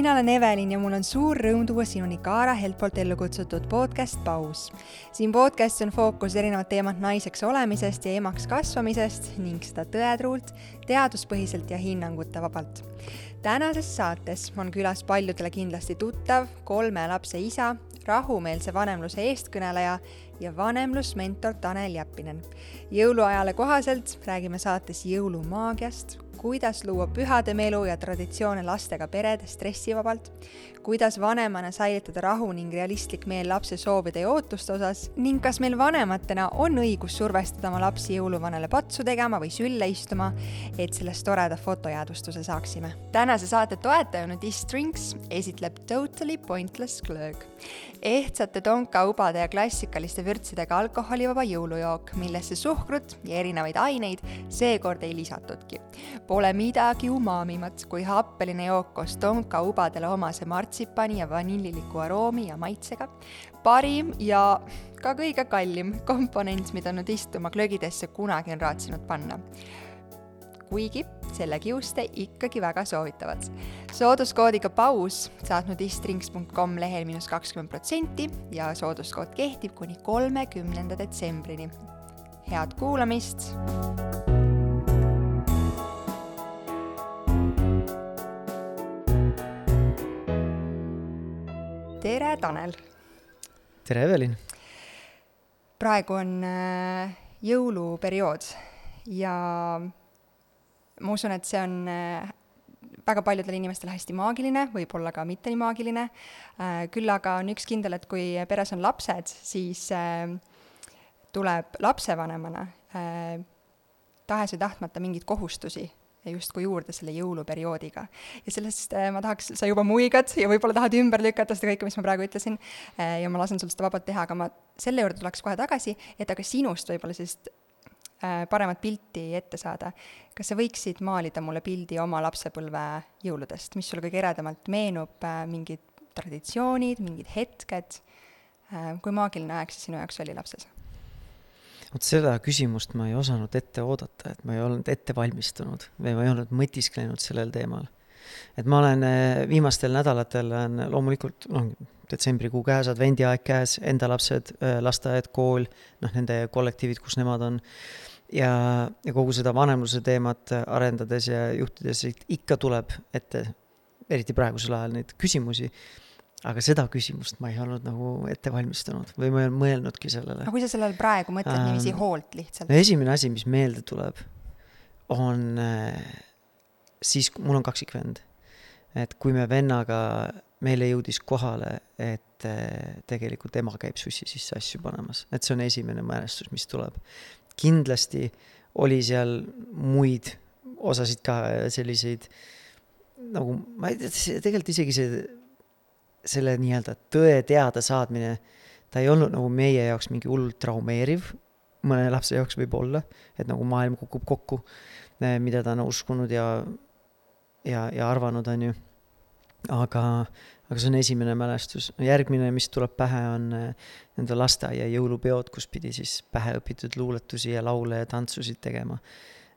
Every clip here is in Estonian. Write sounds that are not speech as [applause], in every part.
mina olen Evelin ja mul on suur rõõm tuua sinuni Kaara Helt poolt ellu kutsutud podcast Paus. siin podcastis on fookus erinevad teemad naiseks olemisest ja emaks kasvamisest ning seda tõetruult, teaduspõhiselt ja hinnangute vabalt. tänases saates on külas paljudele kindlasti tuttav kolme lapse isa, rahumeelse vanemluse eestkõneleja ja vanemlusmentor Tanel Jeppinen. jõuluajale kohaselt räägime saates jõulumaagiast, kuidas luua pühade melu ja traditsioone lastega pered stressivabalt, kuidas vanemana säilitada rahu ning realistlik meel lapse soovide ja ootuste osas ning kas meil vanematena on õigus survestada oma lapsi jõuluvanale patsu tegema või sülle istuma, et sellest toreda fotojäädvustuse saaksime. tänase saate toetaja Nudist Drinks esitleb Totally Pointless Glöög. ehtsate tonkaubade ja klassikaliste vürtsidega alkoholivaba jõulujook, millesse suhkrut ja erinevaid aineid seekord ei lisatudki Pole midagi umamimat kui happeline jook koos tonkaubadele omase martsipani ja vanilliliku aroomi ja maitsega. parim ja ka kõige kallim komponent, mida nudist oma glögidesse kunagi on raatsinud panna kuigi selle kiuste ikkagi väga soovitavad. sooduskoodiga paus saad nudistrinks.com lehel miinus kakskümmend protsenti ja sooduskood kehtib kuni kolmekümnenda detsembrini. head kuulamist tere, Tanel! tere, Evelin! praegu on äh, jõuluperiood ja ma usun, et see on äh, väga paljudele inimestele hästi maagiline, võib-olla ka mitte nii maagiline, äh, küll aga on üks kindel, et kui peres on lapsed, siis tuleb lapsevanemana tahes või tahtmata mingeid kohustusi justkui juurde selle jõuluperioodiga. ja sellest äh, ma tahaks, sa juba muigad ja võib-olla tahad ümber lükata seda kõike, mis ma praegu ütlesin äh,, ja ma lasen sul seda vabalt teha, aga ma selle juurde tuleks kohe tagasi, et aga sinust võib-olla sellist äh, paremat pilti ette saada. kas sa võiksid maalida mulle pildi oma lapsepõlve jõuludest, mis sulle kõige eredamalt meenub mingid traditsioonid, mingid hetked kui maagiline aeg see sinu jaoks oli lapses? Vot seda küsimust ma ei osanud ette oodata, et ma ei olnud ette valmistunud või ma ei olnud mõtisklenud sellel teemal. et ma olen eh, viimastel nädalatel on loomulikult noh, detsembrikuu käes, advendiaeg käes, enda lapsed, eh, lasteaed, kool, noh, nende kollektiivid, kus nemad on ja, ja kogu seda vanemluse teemat arendades ja juhtides ikka tuleb ette, eriti praegusel ajal, neid küsimusi aga seda küsimust ma ei olnud nagu ette valmistanud või ma ei olnud mõelnudki sellele. aga kui sa sellele praegu mõtled ähm, niiviisi hoolt lihtsalt? no esimene asi, mis meelde tuleb, on äh, siis, mul on kaksikvend, et kui me vennaga, meile jõudis kohale, et äh, tegelikult ema käib sussi sisse asju panemas, et see on esimene mälestus, mis tuleb. kindlasti oli seal muid osasid ka selliseid nagu ma ei tea, tegelikult isegi see selle nii-öelda tõe teadasaadmine, ta ei olnud nagu meie jaoks mingi hullult traumeeriv, mõne lapse jaoks võib-olla, et nagu maailm kukub kokku, mida ta on uskunud ja, ja, ja arvanud, on ju. aga, aga see on esimene mälestus. järgmine, mis tuleb pähe, on eh, nende lasteaia jõulupeod, kus pidi siis pähe õpitud luuletusi ja laule ja tantsusid tegema.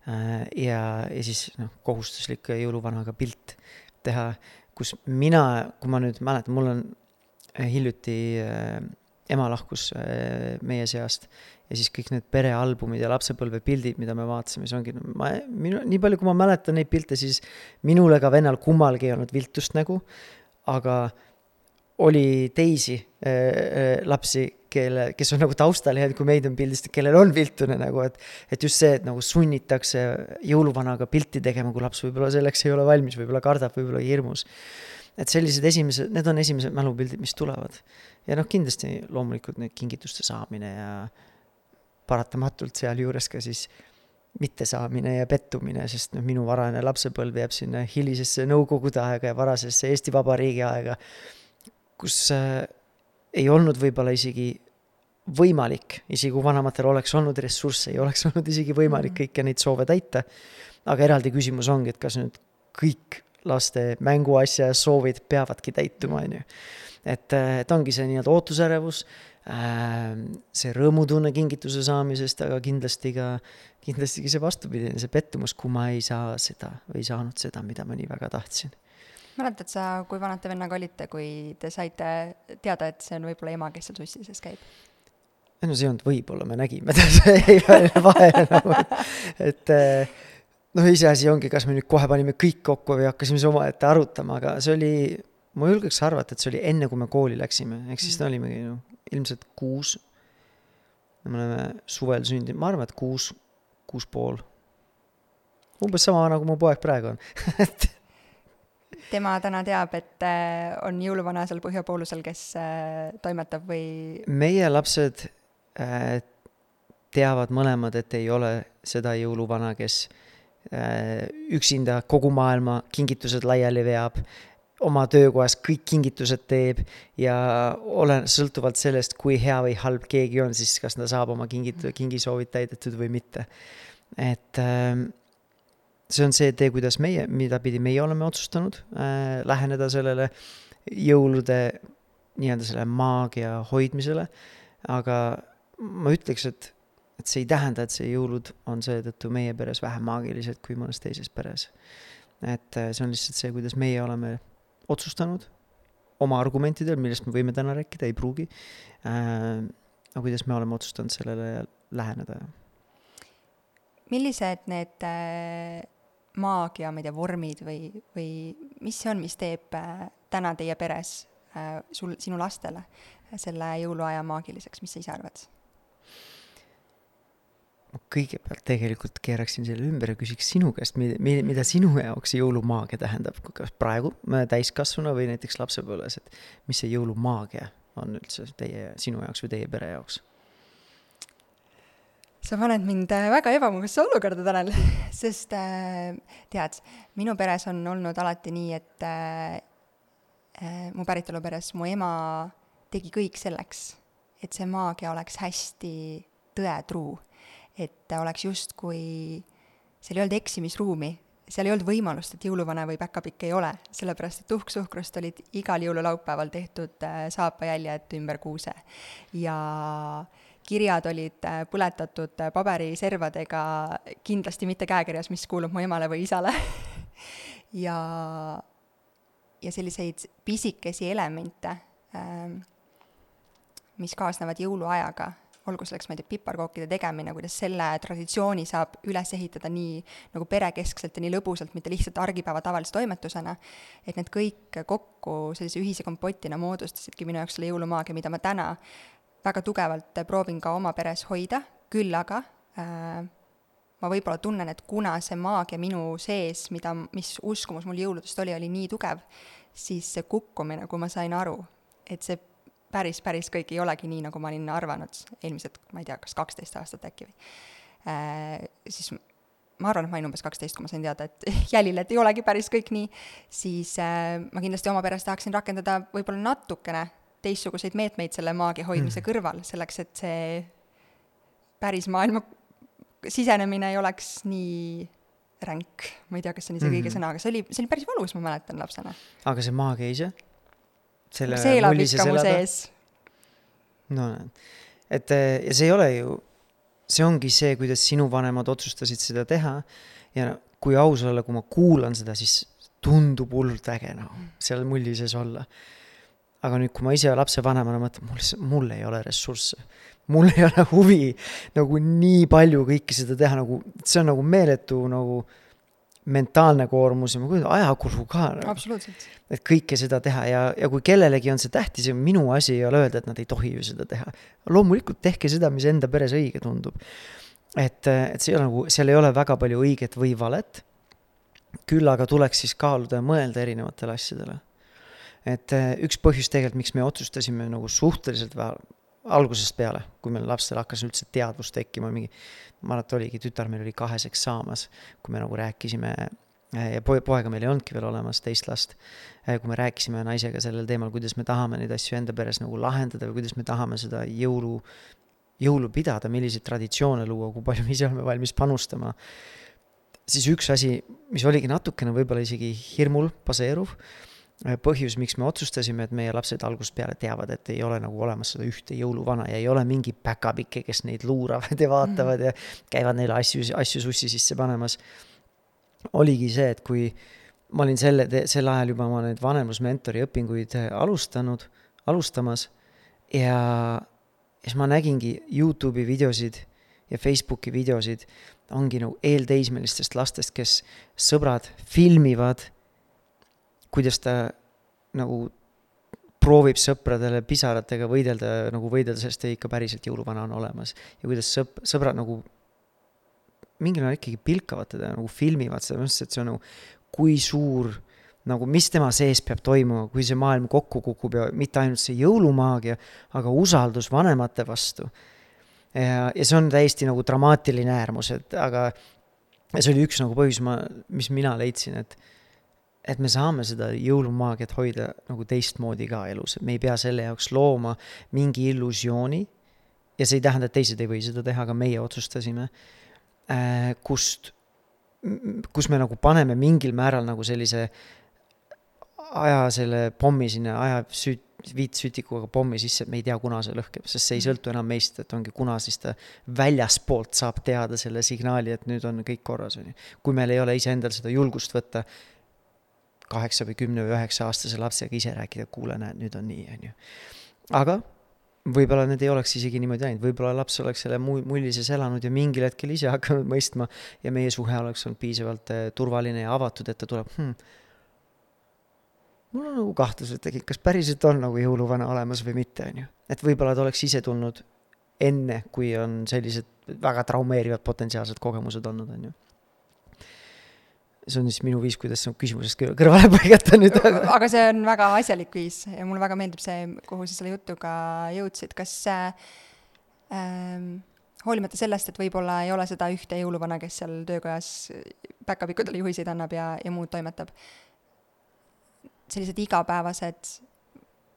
Eh, ja, ja siis noh, kohustuslik jõuluvanaga pilt teha kus mina, kui ma nüüd mäletan, mul on äh, hiljuti äh, ema lahkus äh, meie seast ja siis kõik need perealbumid ja lapsepõlvepildid, mida me vaatasime, see ongi, ma, minu, nii palju, kui ma mäletan neid pilte, siis minul ega vennal kummalgi ei olnud viltust nägu, aga oli teisi äh, lapsi, kelle, kes on nagu taustalehel, kui meid on pildistatud, kellel on viltune nagu, et et just see, et nagu sunnitakse jõuluvanaga pilti tegema, kui laps võib-olla selleks ei ole valmis, võib-olla kardab, võib-olla hirmus. et sellised esimesed, need on esimesed mälupildid, mis tulevad. ja noh, kindlasti loomulikult need kingituste saamine ja paratamatult sealjuures ka siis mittesaamine ja pettumine, sest noh, minu varajane lapsepõlv jääb sinna hilisesse Nõukogude aega ja varasesse Eesti Vabariigi aega kus äh, ei olnud võib-olla isegi võimalik, isegi kui vanematel oleks olnud ressursse, ei oleks [laughs] olnud isegi võimalik mm. kõiki neid soove täita. aga eraldi küsimus ongi, et kas nüüd kõik laste mänguasja soovid peavadki täituma, on ju. et, äh, et ongi see nii-öelda ootusärevus, äh, see rõõmutunne kingituse saamisest, aga kindlasti ka, kindlasti ka see vastupidine, see pettumus, kui ma ei saa seda või ei saanud seda, mida ma nii väga tahtsin mäletad sa, kui vanad te vennaga olite, kui te saite teada, et see on võib-olla ema, kes seal sussi sees käib? Ei no see ei olnud võib-olla, me nägime ta, [laughs] vahele nagu, et eh, noh, iseasi ongi, kas me nüüd kohe panime kõik kokku või hakkasime siis omaette arutama, aga see oli, ma julgeks arvata, et see oli enne, kui me kooli läksime, ehk siis me olimegi noh, ilmselt kuus. me oleme suvel sündinud, ma arvan, et kuus, kuus pool. umbes sama kui mu poeg praegu on [laughs] et tema täna teab, et äh, on jõuluvana seal põhjapoolusel, kes äh, toimetab või? meie lapsed teavad mõlemad, et ei ole seda jõuluvana, kes äh, üksinda kogu maailma kingitused laiali veab, oma töökohas kõik kingitused teeb ja olen, sõltuvalt sellest, kui hea või halb keegi on, siis kas ta saab oma kingit-, kingisoovid täidetud või mitte. et äh, see on see tee, kuidas meie, mida pidi meie oleme otsustanud äh, läheneda sellele jõulude nii-öelda selle maagia hoidmisele. aga ma ütleks, et, et see ei tähenda, et see jõulud on seetõttu meie peres vähem maagilised kui mõnes teises peres. et äh, see on lihtsalt see, kuidas meie oleme otsustanud oma argumentidel, millest me võime täna rääkida, ei pruugi äh,. aga kuidas me oleme otsustanud sellele läheneda. millised need äh maagia, ma ei tea, vormid või, või mis see on, mis teeb äh, täna teie peres äh, sul, sinu lastele selle jõuluaja maagiliseks, mis sa ise arvad? Ma kõigepealt tegelikult keeraksin selle ümber ja küsiks sinu käest, mida, mida sinu jaoks jõulumaagia tähendab, kas praegu täiskasvanu või näiteks lapsepõlves, et mis see jõulumaagia on üldse teie, sinu jaoks või teie pere jaoks? sa paned mind äh, väga ebamugasse olukorda, Tanel, [laughs] sest äh, tead, minu peres on olnud alati nii, et äh, äh, mu päritoluperes mu ema tegi kõik selleks, et see maagia oleks hästi tõetruu. Et oleks justkui, seal ei olnud eksimisruumi, seal ei olnud võimalust, et jõuluvana või päkapikk ei ole, sellepärast et tuhksuhkrust olid igal jõululaupäeval tehtud äh, saapajäljed ümber kuuse. ja kirjad olid äh, põletatud äh, paberiservadega, kindlasti mitte käekirjas, mis kuulub mu emale või isale [laughs] ja, ja selliseid pisikesi elemente, ähm, mis kaasnevad jõuluajaga, olgu selleks, ma ei tea, piparkookide tegemine, kuidas selle traditsiooni saab üles ehitada nii nagu perekeskselt ja nii lõbusalt, mitte lihtsalt argipäeva tavalise toimetusena, et need kõik kokku sellise ühise kompotina moodustasidki minu jaoks selle jõulumaagia, mida ma täna väga tugevalt proovin ka oma peres hoida, küll aga äh, ma võib-olla tunnen, et kuna see maagia minu sees, mida, mis uskumus mul jõuludest oli, oli nii tugev, siis see kukkumine, kui ma sain aru, et see päris, päris kõik ei olegi nii, nagu ma olin arvanud eelmised, ma ei tea, kas kaksteist aastat äkki või äh,, siis ma arvan, et ma olin umbes kaksteist, kui ma sain teada, et [laughs] jälile, et ei olegi päris kõik nii, siis äh, ma kindlasti oma peres tahaksin rakendada võib-olla natukene teistsuguseid meetmeid selle maagia hoidmise mm. kõrval, selleks et see päris maailma sisenemine ei oleks nii ränk, ma ei tea, kas see on isegi õige mm -hmm. sõna, aga see oli, see oli päris valus, ma mäletan lapsena. aga see maagia ise? see elab ikka mu sees. no näed, et eh, ja see ei ole ju, see ongi see, kuidas sinu vanemad otsustasid seda teha ja kui aus olla, kui ma kuulan seda, siis tundub hullult äge, noh, seal mulli sees olla aga nüüd, kui ma ise lapsevanemana mõtlen, mul, mul ei ole ressursse. mul ei ole huvi nagu nii palju kõike seda teha, nagu see on nagu meeletu nagu mentaalne koormus ja ma kujutan, ajakulu ka nagu.. et kõike seda teha ja, ja kui kellelegi on see tähtis ja minu asi ei ole öelda, et nad ei tohi ju seda teha. loomulikult tehke seda, mis enda peres õige tundub. et, et see ei ole nagu, seal ei ole väga palju õiget või valet. küll aga tuleks siis kaaluda ja mõelda erinevatele asjadele et äh, üks põhjus tegelikult, miks me otsustasime nagu suhteliselt vähe algusest peale, kui meil lastel hakkas üldse teadvus tekkima, mingi, ma arvan, et oligi, tütar meil oli kaheseks saamas, kui me nagu rääkisime ja poe, poega meil ei olnudki veel olemas, teist last. Äh, kui me rääkisime naisega sellel teemal, kuidas me tahame neid asju enda peres nagu lahendada või kuidas me tahame seda jõulu, jõulu pidada, milliseid traditsioone luua, kui palju me ise oleme valmis panustama. siis üks asi, mis oligi natukene võib-olla isegi hirmul baseeruv põhjus, miks me otsustasime, et meie lapsed algusest peale teavad, et ei ole nagu olemas seda ühte jõuluvana ja ei ole mingi päkapikke, kes neid luuravad ja vaatavad mm. ja käivad neile asju, asju sussi sisse panemas. oligi see, et kui ma olin selle, sel ajal juba oma neid vanemlusmentori õpinguid äh, alustanud, alustamas ja siis ma nägingi Youtube'i videosid ja Facebooki videosid, ongi nagu eelteismelistest lastest, kes sõbrad filmivad, kuidas ta nagu proovib sõpradele pisaratega võidelda, nagu võidelda, sest ikka päriselt jõuluvana on olemas. ja kuidas sõp-, sõbrad nagu mingil ajal ikkagi pilkavad teda, nagu filmivad seda, ma mõtlesin, et see on nagu, kui suur nagu, mis tema sees peab toimuma, kui see maailm kokku kukub ja mitte ainult see jõulumaagia, aga usaldus vanemate vastu. ja, ja see on täiesti nagu dramaatiline äärmus, et aga see oli üks nagu põhjus, ma, mis mina leidsin, et et me saame seda jõulumaagiat hoida nagu teistmoodi ka elus, et me ei pea selle jaoks looma mingi illusiooni. ja see ei tähenda, et teised ei või seda teha, aga meie otsustasime Äh, kust, kus me nagu paneme mingil määral nagu sellise aja selle pommi sinna, aja süt-, viitsütikuga pommi sisse, et me ei tea, kuna see lõhkeb, sest see ei sõltu enam meist, et ongi kuna, siis ta väljaspoolt saab teada selle signaali, et nüüd on kõik korras, on ju. kui meil ei ole iseendal seda julgust võtta, kaheksa või kümne või üheksa aastase lapsega ise rääkida, kuule, näed, nüüd on nii, on ju. aga võib-olla need ei oleks isegi niimoodi läinud, võib-olla laps oleks selle mulli sees elanud ja mingil hetkel ise [laughs] hakanud mõistma ja meie suhe oleks olnud piisavalt eh, turvaline ja avatud, et ta tuleb hmm,. mul on nagu kahtlused tekkinud, kas päriselt on nagu jõuluvana olemas või mitte, on ju. et võib-olla ta oleks ise tulnud enne, kui on sellised väga traumeerivad potentsiaalsed kogemused olnud, on ju see on siis minu viis, kuidas küsimusest kõrvale [laughs] põigata nüüd. aga see on väga asjalik viis ja mulle väga meeldib see, kuhu sa selle jutuga jõudsid, kas ähm, hoolimata sellest, et võib-olla ei ole seda ühte jõuluvana, kes seal töökojas päkapikkudele juhiseid annab ja, ja muud toimetab, sellised igapäevased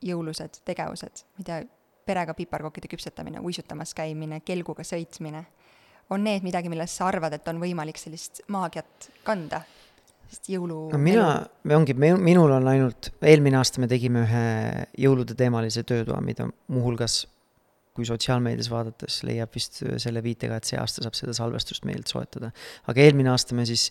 jõulused tegevused, tea, perega piparkokkide küpsetamine, uisutamas käimine, kelguga sõitmine on need midagi, milles sa arvad, et on võimalik sellist maagiat kanda? sest jõulu no mina, ongi, minul on ainult, eelmine aasta me tegime ühe jõulude teemalise töötoa, mida muuhulgas kui sotsiaalmeedias vaadates leiab vist selle viitega, et see aasta saab seda salvestust meilt soetada. aga eelmine aasta me siis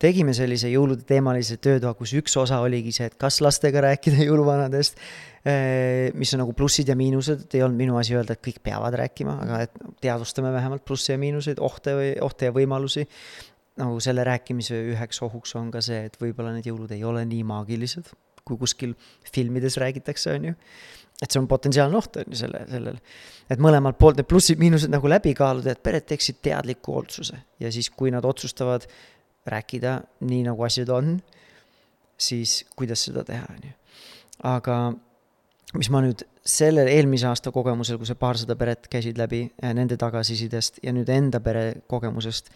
tegime sellise jõulude teemalise töötoa, kus üks osa oligi see, et kas lastega rääkida [laughs] jõuluvanadest, eh, mis on nagu plussid ja miinused, et ei olnud minu asi öelda, et kõik peavad rääkima, aga et teadvustame vähemalt plusse ja miinuseid, ohte või, ohte ja võimalusi. nagu selle rääkimise üheks ohuks on ka see, et võib-olla need jõulud ei ole nii maagilised, kui kuskil filmides räägitakse, on ju et see on potentsiaalne oht, on ju, selle, sellel. et mõlemalt poolt need plussid-miinused nagu läbi kaaluda, et pered teeksid teadliku otsuse ja siis, kui nad otsustavad rääkida nii, nagu asjad on, siis kuidas seda teha, on ju. aga mis ma nüüd sellel eelmise aasta kogemusel, kui see paarsada peret käisid läbi eh, nende tagasisidest ja nüüd enda pere kogemusest,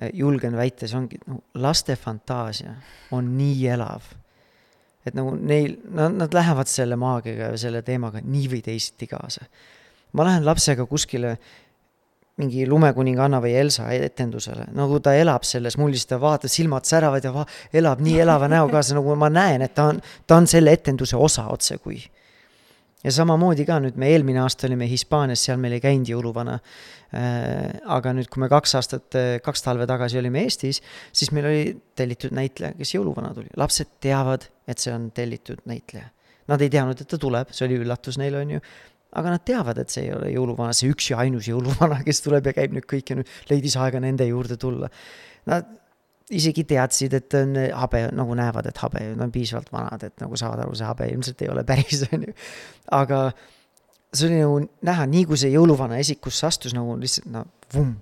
eh, julgen väita, see ongi, no laste fantaasia on nii elav et nagu neil, nad, nad lähevad selle maagiaga ja selle teemaga nii või teisiti kaasa. ma lähen lapsega kuskile mingi lumekuninganna või Elsa etendusele, nagu ta elab selles mullis, ta vaatab, silmad säravad ja va-, elab nii elava näoga nagu ma näen, et ta on, ta on selle etenduse osa otsekui ja samamoodi ka nüüd me eelmine aasta olime Hispaanias, seal meil ei käinud jõuluvana äh,. aga nüüd, kui me kaks aastat, kaks talve tagasi olime Eestis, siis meil oli tellitud näitleja, kes jõuluvana tuli. lapsed teavad, et see on tellitud näitleja. Nad ei teadnud, et ta tuleb, see oli üllatus neile, on ju. aga nad teavad, et see ei ole jõuluvana, see üks ja ainus jõuluvana, kes tuleb ja käib nüüd kõik ja nüüd leidis aega nende juurde tulla. Nad isegi teadsid, et on habe, nagu näevad, et habe, on piisavalt vanad, et nagu saavad aru, see habe ilmselt ei ole päris, [laughs] on ju. aga see oli nagu näha, nii kui see jõuluvana esikusse astus, nagu lihtsalt no vumm,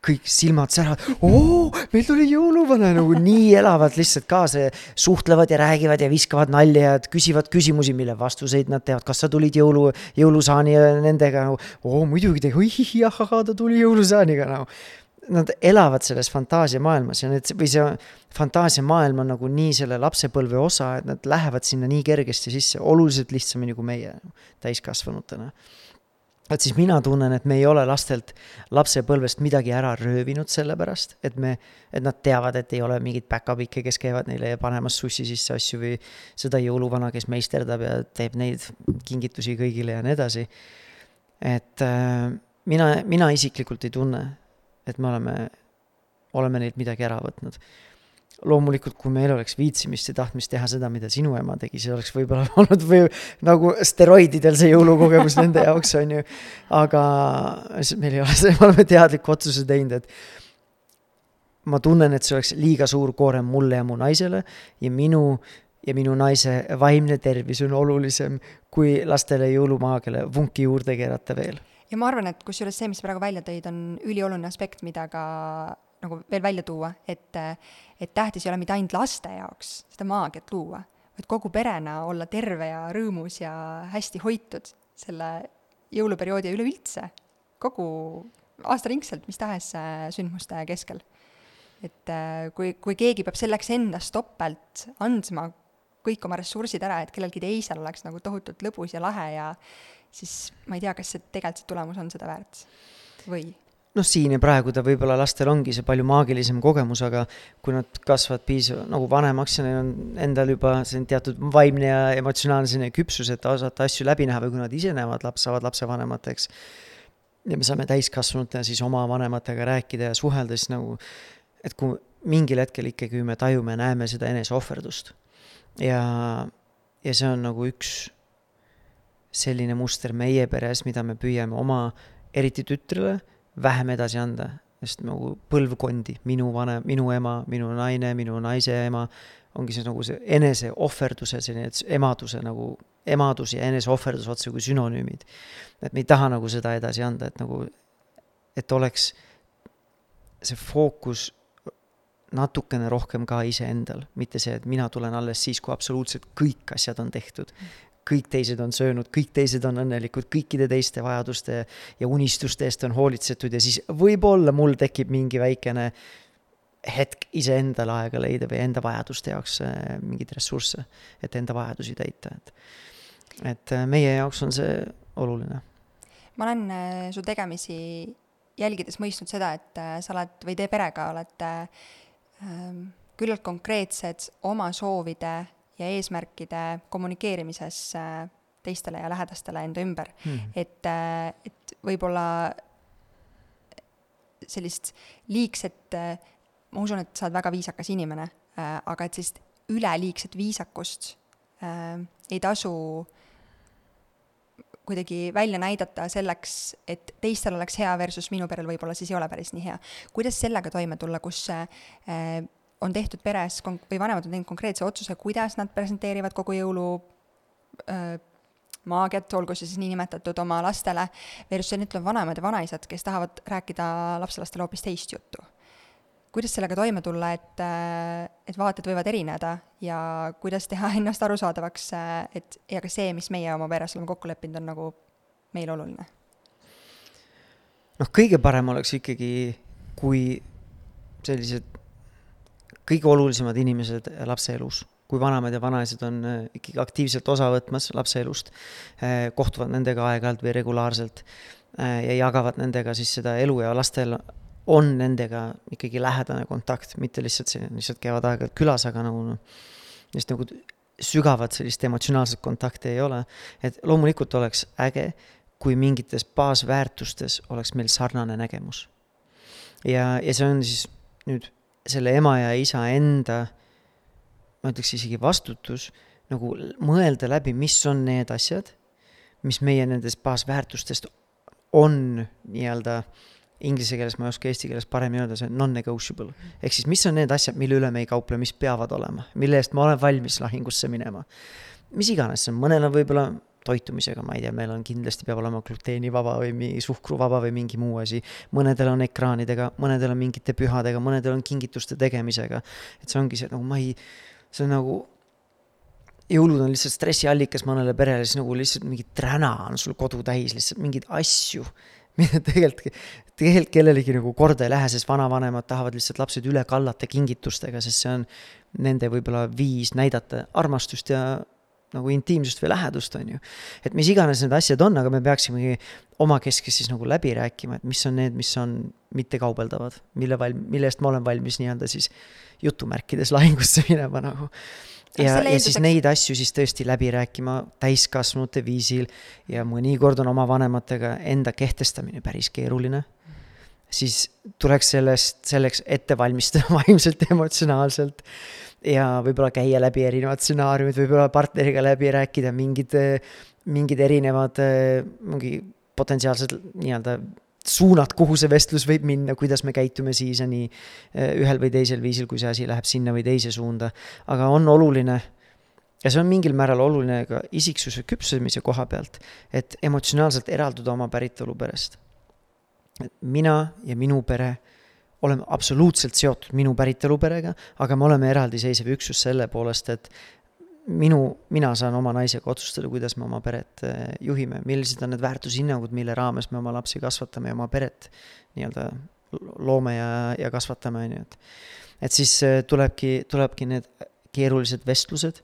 kõik silmad säravad, oo, meil tuli jõuluvana, nagu nii elavalt lihtsalt kaasa suhtlevad ja räägivad ja viskavad nalja ja küsivad küsimusi, mille vastuseid nad teavad, kas sa tulid jõulu, jõulusaani nendega? nagu, oo muidugi, oi jah, ta tuli jõulusaaniga nagu nad elavad selles fantaasiamaailmas ja need või see fantaasiamaailm on nagu nii selle lapsepõlve osa, et nad lähevad sinna nii kergesti sisse, oluliselt lihtsamini kui meie täiskasvanutena. et siis mina tunnen, et me ei ole lastelt lapsepõlvest midagi ära röövinud sellepärast, et me, et nad teavad, et ei ole mingeid päkapikke, kes käivad neile panemas sussi sisse asju või seda jõuluvana, kes meisterdab ja teeb neid kingitusi kõigile ja nii edasi. et äh, mina, mina isiklikult ei tunne et me oleme, oleme neilt midagi ära võtnud. loomulikult, kui meil oleks viitsimist ja tahtmist teha seda, mida sinu ema tegi, see oleks võib-olla [laughs] olnud või nagu steroididel see jõulukogemus nende jaoks, on ju. aga meil ei ole see, [laughs] me oleme teadliku otsuse teinud, et ma tunnen, et see oleks liiga suur koorem mulle ja mu naisele ja minu ja minu naise vaimne tervis on olulisem kui lastele jõulumaagiale vunki juurde keerata veel. Ja ma arvan, et kusjuures see, mis praegu välja tõid, on ülioluline aspekt, mida ka nagu veel välja tuua, et, et tähtis ei ole mitte ainult laste jaoks seda maagiat luua, vaid kogu perena olla terve ja rõõmus ja hästi hoitud selle jõuluperioodi ja üleüldse kogu aastaringselt mis tahes äh, sündmuste keskel. et äh, kui, kui keegi peab selleks endast topelt andma kõik oma ressursid ära, et kellelgi teisel oleks nagu tohutult lõbus ja lahe ja siis ma ei tea, kas see tegelikult see tulemus on seda väärt või noh, siin ja praegu ta võib-olla lastel ongi see palju maagilisem kogemus, aga kui nad kasvavad piisav, nagu vanemaks ja neil on endal juba see teatud vaimne ja emotsionaalne selline küpsus, et osata asju läbi näha või kui nad ise näevad laps, saavad lapsevanemateks. ja me saame täiskasvanutena siis oma vanematega rääkida ja suhelda, siis nagu, et kui mingil hetkel ikkagi me tajume, näeme seda eneseohverdust. ja, ja see on nagu üks selline muster meie peres, mida me püüame oma, eriti tütrele vähem edasi anda, sest nagu põlvkondi, minu vanem, minu ema, minu naine, minu naise ema, ongi see nagu see eneseohverduse selline emaduse nagu, emadus ja eneseohverdus otse kui sünonüümid. et me ei taha nagu seda edasi anda, et nagu, et oleks see fookus natukene rohkem ka iseendal, mitte see, et mina tulen alles siis, kui absoluutselt kõik asjad on tehtud kõik teised on söönud, kõik teised on õnnelikud, kõikide teiste vajaduste ja unistuste eest on hoolitsetud ja siis võib-olla mul tekib mingi väikene hetk iseendale aega leida või enda vajaduste jaoks äh, mingeid ressursse, et enda vajadusi täita, et et äh, meie jaoks on see oluline. ma olen äh, su tegemisi jälgides mõistnud seda, et sa oled või teie perega olete ähm, küllalt konkreetsed oma soovide ja eesmärkide kommunikeerimises äh, teistele ja lähedastele enda ümber hmm.. et, äh, et võib-olla sellist liigset, äh, ma usun, et sa oled väga viisakas inimene, aga et sellist üleliigset viisakust ei tasu kuidagi välja näidata selleks, et teistel oleks hea versus minu perel võib-olla siis ei ole päris nii hea. kuidas sellega toime tulla, kus on tehtud peres või vanemad on teinud konkreetse otsuse, kuidas nad presenteerivad kogu jõulu äh, maagiat, olgu see siis niinimetatud oma lastele, versus nüüd tulevad vanemad ja vanaisad, kes tahavad rääkida lapselastele hoopis teist juttu. kuidas sellega toime tulla, et, et vaated võivad erineda ja kuidas teha [laughs] ennast arusaadavaks, et ja ka see, mis meie oma peres oleme kokku leppinud, on nagu meile oluline? noh, kõige parem oleks ikkagi, kui sellised kõige olulisemad inimesed lapse elus, kui vanemad ja vanaisad on äh, ikkagi aktiivselt osa võtmas lapse elust, äh, kohtuvad nendega aeg-ajalt või regulaarselt äh, ja jagavad nendega siis seda elu ja lastel on nendega ikkagi lähedane kontakt, mitte lihtsalt see, lihtsalt käivad aeg-ajalt külas, aga nagu noh, just nagu sügavat sellist emotsionaalset kontakti ei ole. et loomulikult oleks äge, kui mingites baasväärtustes oleks meil sarnane nägemus. ja, ja see on siis nüüd selle ema ja isa enda, ma ütleks isegi vastutus, nagu mõelda läbi, mis on need asjad, mis meie nendest baasväärtustest on nii-öelda inglise keeles, ma ei oska eesti keeles paremini öelda, see on non-negotiable. ehk siis, mis on need asjad, mille üle me ei kauple, mis peavad olema, mille eest ma olen valmis lahingusse minema. mis iganes see on, mõnel on võib-olla toitumisega, ma ei tea, meil on kindlasti peab olema gluteenivaba või mingi suhkruvaba või mingi muu asi. mõnedel on ekraanidega, mõnedel on mingite pühadega, mõnedel on kingituste tegemisega. et see ongi see, nagu ma ei, see on nagu, jõulud on lihtsalt stressiallikas mõnele perele, siis nagu lihtsalt mingi träna on sul kodu täis, lihtsalt mingeid asju, mida tegelikult, tegelikult kellelegi nagu korda ei lähe, sest vanavanemad tahavad lihtsalt lapsed üle kallata kingitustega, sest see on nende võib-olla viis näidata armastust ja nagu intiimsust või lähedust, on ju. et mis iganes need asjad on, aga me peaksimegi omakeskis siis nagu läbi rääkima, et mis on need, mis on mittekaubeldavad, mille val-, mille eest ma olen valmis nii-öelda siis jutumärkides [laughs] lahingusse minema nagu. ja, ja siis neid asju siis tõesti läbi rääkima täiskasvanute viisil ja mõnikord on oma vanematega enda kehtestamine päris keeruline siis tuleks sellest, selleks ette valmistada [laughs] vaimselt, emotsionaalselt ja võib-olla käia läbi erinevad stsenaariumid, võib-olla partneriga läbi rääkida mingid, mingid erinevad mingi potentsiaalsed nii-öelda suunad, kuhu see vestlus võib minna, kuidas me käitume siis ja nii ühel või teisel viisil, kui see asi läheb sinna või teise suunda. aga on oluline ja see on mingil määral oluline ka isiksuse küpsemise koha pealt, et emotsionaalselt eralduda oma päritoluperest. et mina ja minu pere oleme absoluutselt seotud minu päritoluperega, aga me oleme eraldiseisev üksus selle poolest, et minu, mina saan oma naisega otsustada, kuidas me oma peret eh, juhime, millised on need väärtushinnangud, mille raames me oma lapsi kasvatame ja oma peret nii-öelda loome ja, ja kasvatame, on ju, et. et siis eh, tulebki, tulebki need keerulised vestlused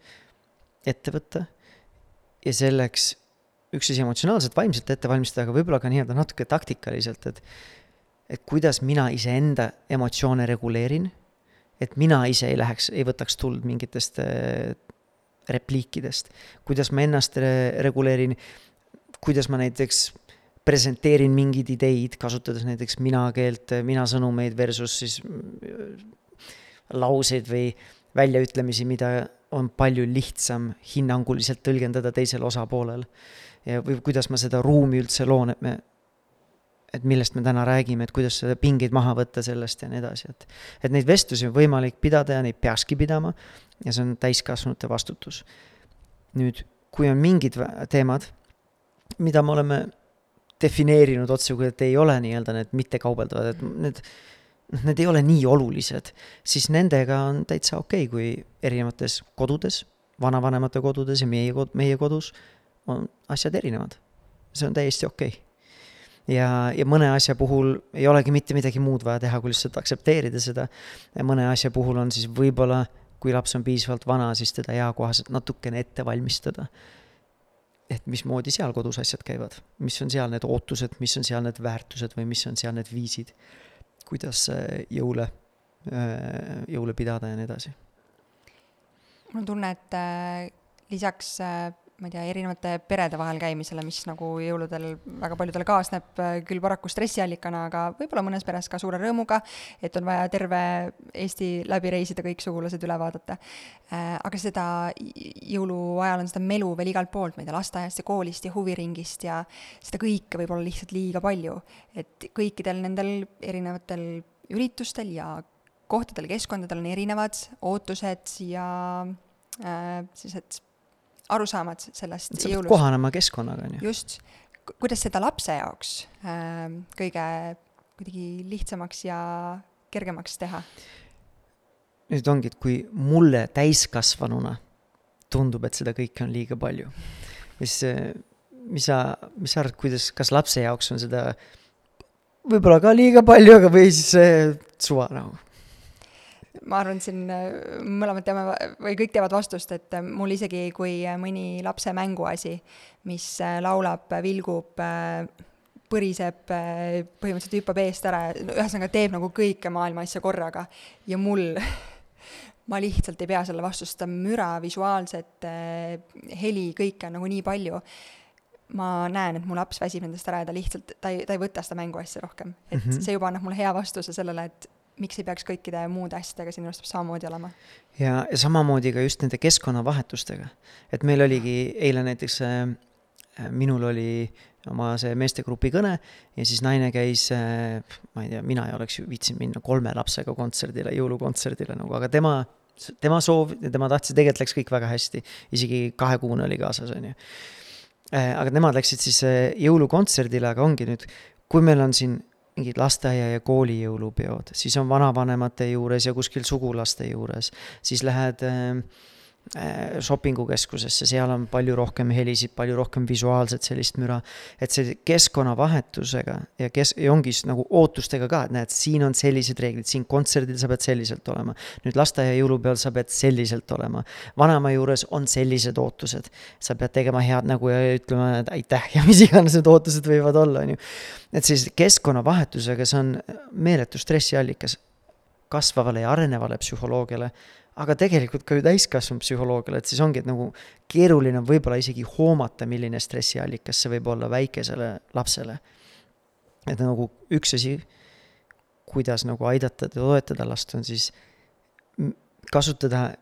ette võtta ja selleks üks asi emotsionaalselt, vaimselt ette valmistada, aga võib-olla ka nii-öelda natuke taktikaliselt, et et kuidas mina iseenda emotsioone reguleerin, et mina ise ei läheks, ei võtaks tuld mingitest äh, repliikidest, kuidas ma ennast reguleerin, kuidas ma näiteks presenteerin mingeid ideid, kasutades näiteks mina keelt, mina sõnumeid versus siis äh, lauseid või väljaütlemisi, mida on palju lihtsam hinnanguliselt tõlgendada teisel osapoolel. ja, või kuidas ma seda ruumi üldse loon, et me et millest me täna räägime, et kuidas seda pingeid maha võtta sellest ja nii edasi, et et neid vestlusi on võimalik pidada ja neid peakski pidama ja see on täiskasvanute vastutus. nüüd, kui on mingid teemad, mida me oleme defineerinud otsekui, et ei ole nii-öelda need mittekaubeldavad, et need noh, need ei ole nii olulised, siis nendega on täitsa okei okay,, kui erinevates kodudes, vanavanemate kodudes ja meie kod-, meie kodus on asjad erinevad. see on täiesti okei okay ja, ja mõne asja puhul ei olegi mitte midagi muud vaja teha, kui lihtsalt aktsepteerida seda. mõne asja puhul on siis võib-olla, kui laps on piisavalt vana, siis teda eakohaselt natukene ette valmistada. et mismoodi seal kodus asjad käivad, mis on seal need ootused, mis on seal need väärtused või mis on seal need viisid, kuidas jõule, jõule pidada ja nii edasi. mul on tunne, et äh, lisaks äh, ma ei tea, erinevate perede vahel käimisele, mis nagu jõuludel väga paljudele kaasneb, äh, küll paraku stressiallikana, aga võib-olla mõnes peres ka suure rõõmuga, et on vaja terve Eesti läbi reisida, kõik sugulased üle vaadata. Äh, aga seda jõuluajal on seda melu veel igalt poolt, ma ei tea, lasteaiast ja koolist ja huviringist ja seda kõike võib olla lihtsalt liiga palju. et kõikidel nendel erinevatel üritustel ja kohtadel, keskkondadel on erinevad ootused ja äh, sellised arusaamad sellest sa pead kohanema keskkonnaga, on ju. just, kuidas seda lapse jaoks äh, kõige kuidagi lihtsamaks ja kergemaks teha? nüüd ongi, et kui mulle täiskasvanuna tundub, et seda kõike on liiga palju, siis mis sa, mis sa arvad, kuidas, kas lapse jaoks on seda võib-olla ka liiga palju, aga või siis suva nagu? Ma arvan, siin äh, mõlemad teame või kõik teavad vastust, et äh, mul isegi, kui äh, mõni lapse mänguasi, mis laulab, vilgub, põriseb, põhimõtteliselt hüppab eest ära, ühesõnaga teeb nagu kõike maailma asja korraga ja mul [laughs] ma lihtsalt ei pea selle vastu, seda müra, visuaalset heli, kõike on nagu nii palju ma näen, et mu laps väsib nendest ära ja ta lihtsalt, ta ei, ta ei võta seda mänguasja rohkem. et mm -hmm. see juba annab mulle hea vastuse sellele, et miks ei peaks kõikide muude asjadega sinu arust samamoodi olema? ja, ja samamoodi ka just nende keskkonnavahetustega. et meil oligi eile näiteks äh, minul oli oma see meestegrupi kõne ja siis naine käis äh,, ma ei tea, mina ei oleks viitsinud minna kolme lapsega kontserdile, jõulukontserdile nagu, aga tema, tema soov ja tema tahtis, tegelikult läks kõik väga hästi. isegi kahekuune oli kaasas, on ju äh,. aga nemad läksid siis äh, jõulukontserdile, aga ongi nüüd, kui meil on siin mingid lasteaia ja kooli jõulupeod, siis on vanavanemate juures ja kuskil sugulaste juures, siis lähed äh, shopping ukeskusesse, seal on palju rohkem helisid, palju rohkem visuaalset sellist müra. et see keskkonnavahetusega ja kes-, ja ongi nagu ootustega ka, et näed, siin on sellised reeglid, siin kontserdil sa pead selliselt olema. nüüd lasteaia jõulupeol sa pead selliselt olema. vanaema juures on sellised ootused. sa pead tegema head nägu ja ütlema aitäh ja mis iganes need ootused võivad olla, on ju. et siis keskkonnavahetusega, see on meeletu stressiallikas kasvavale ja arenevale psühholoogiale aga tegelikult ka ju täiskasvanud psühholoogiale, et siis ongi, et nagu keeruline on võib-olla isegi hoomata, milline stressiallikas see võib olla väikesele lapsele. et nagu üks asi, kuidas nagu aidata ja toetada last, on siis kasutada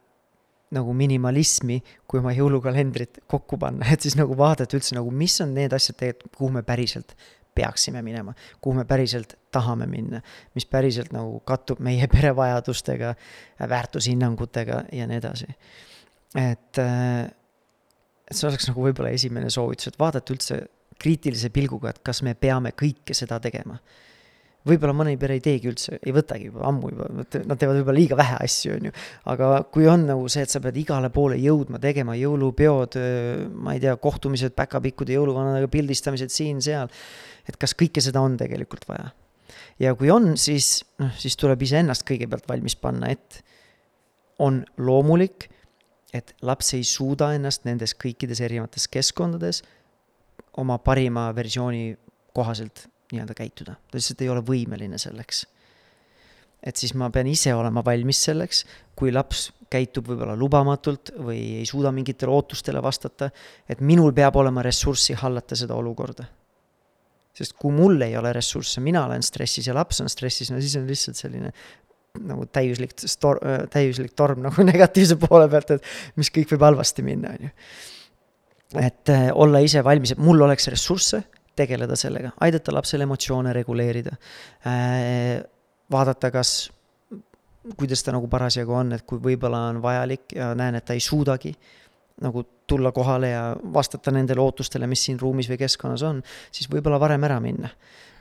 nagu minimalismi, kui oma jõulukalendrit kokku panna, [laughs] et siis nagu vaadata üldse nagu, mis on need asjad tegelikult, kuhu me päriselt peaksime minema, kuhu me päriselt tahame minna, mis päriselt nagu kattub meie pere vajadustega, väärtushinnangutega ja nii edasi. et, äh, et see oleks nagu võib-olla esimene soovitus, et vaadata üldse kriitilise pilguga, et kas me peame kõike seda tegema võib-olla mõni pere ei teegi üldse, ei võtagi juba ammu juba, nad teevad võib-olla liiga vähe asju, on ju. aga kui on nagu see, et sa pead igale poole jõudma, tegema jõulupeod, ma ei tea, kohtumised päkapikkude jõuluvanadega, pildistamised siin-seal, et kas kõike seda on tegelikult vaja. ja kui on, siis noh, siis tuleb iseennast kõigepealt valmis panna, et on loomulik, et laps ei suuda ennast nendes kõikides erinevates keskkondades oma parima versiooni kohaselt nii-öelda käituda, ta lihtsalt ei ole võimeline selleks. et siis ma pean ise olema valmis selleks, kui laps käitub võib-olla lubamatult või ei suuda mingitele ootustele vastata, et minul peab olema ressurssi hallata seda olukorda. Sest kui mul ei ole ressursse, mina olen stressis ja laps on stressis, no siis on lihtsalt selline nagu täiuslik stor-, täiuslik torm nagu [laughs] negatiivse poole pealt, et mis kõik võib halvasti minna, on ju. et äh, olla ise valmis, et mul oleks ressursse tegeleda sellega, aidata lapsel emotsioone reguleerida. Äh, vaadata, kas, kuidas ta nagu parasjagu on, et kui võib-olla on vajalik ja näen, et ta ei suudagi nagu tulla kohale ja vastata nendele ootustele, mis siin ruumis või keskkonnas on, siis võib-olla varem ära minna.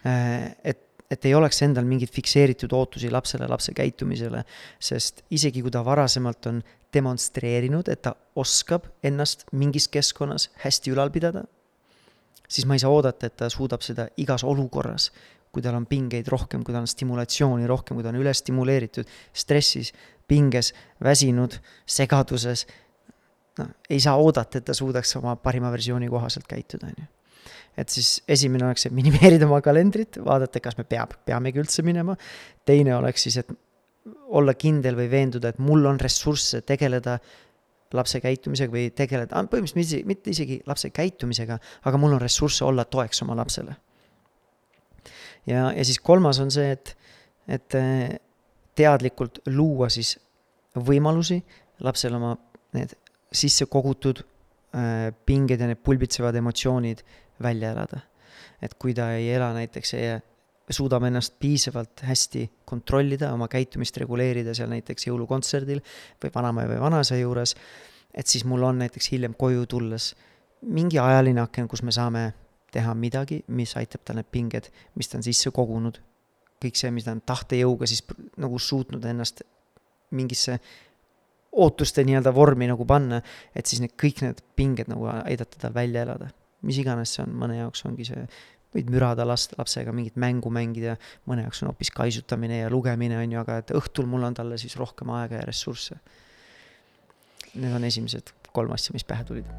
Äh, et, et ei oleks endal mingeid fikseeritud ootusi lapsele, lapse käitumisele, sest isegi kui ta varasemalt on demonstreerinud, et ta oskab ennast mingis keskkonnas hästi ülal pidada, siis ma ei saa oodata, et ta suudab seda igas olukorras, kui tal on pingeid rohkem, kui tal on stimulatsiooni rohkem, kui ta on ülestimuleeritud, stressis, pinges, väsinud, segaduses, noh, ei saa oodata, et ta suudaks oma parima versiooni kohaselt käituda, on ju. et siis esimene oleks, et minimeerida oma kalendrit, vaadata, kas me peab, peamegi üldse minema, teine oleks siis, et olla kindel või veenduda, et mul on ressursse tegeleda lapse käitumisega või tegeleda, põhimõtteliselt mitte isegi lapse käitumisega, aga mul on ressursse olla toeks oma lapsele. ja, ja siis kolmas on see, et, et eh, teadlikult luua siis võimalusi lapsele oma need sisse kogutud äh, pinged ja need pulbitsevad emotsioonid välja elada. et kui ta ei ela näiteks, suudab ennast piisavalt hästi kontrollida, oma käitumist reguleerida seal näiteks jõulukontserdil või vanaema või vanaisa juures, et siis mul on näiteks hiljem koju tulles mingi ajaline aken, kus me saame teha midagi, mis aitab tal need pinged, mis ta on sisse kogunud, kõik see, mis ta on tahtejõuga siis nagu suutnud ennast mingisse ootuste nii-öelda vormi nagu panna, et siis need kõik need pinged nagu aidata tal välja elada. mis iganes see on, mõne jaoks ongi see võid mürada last, lapsega mingit mängu mängida, mõne jaoks on hoopis kaisutamine ja lugemine, on ju, aga et õhtul mul on talle siis rohkem aega ja ressursse. Need on esimesed kolm asja, mis pähe tulid.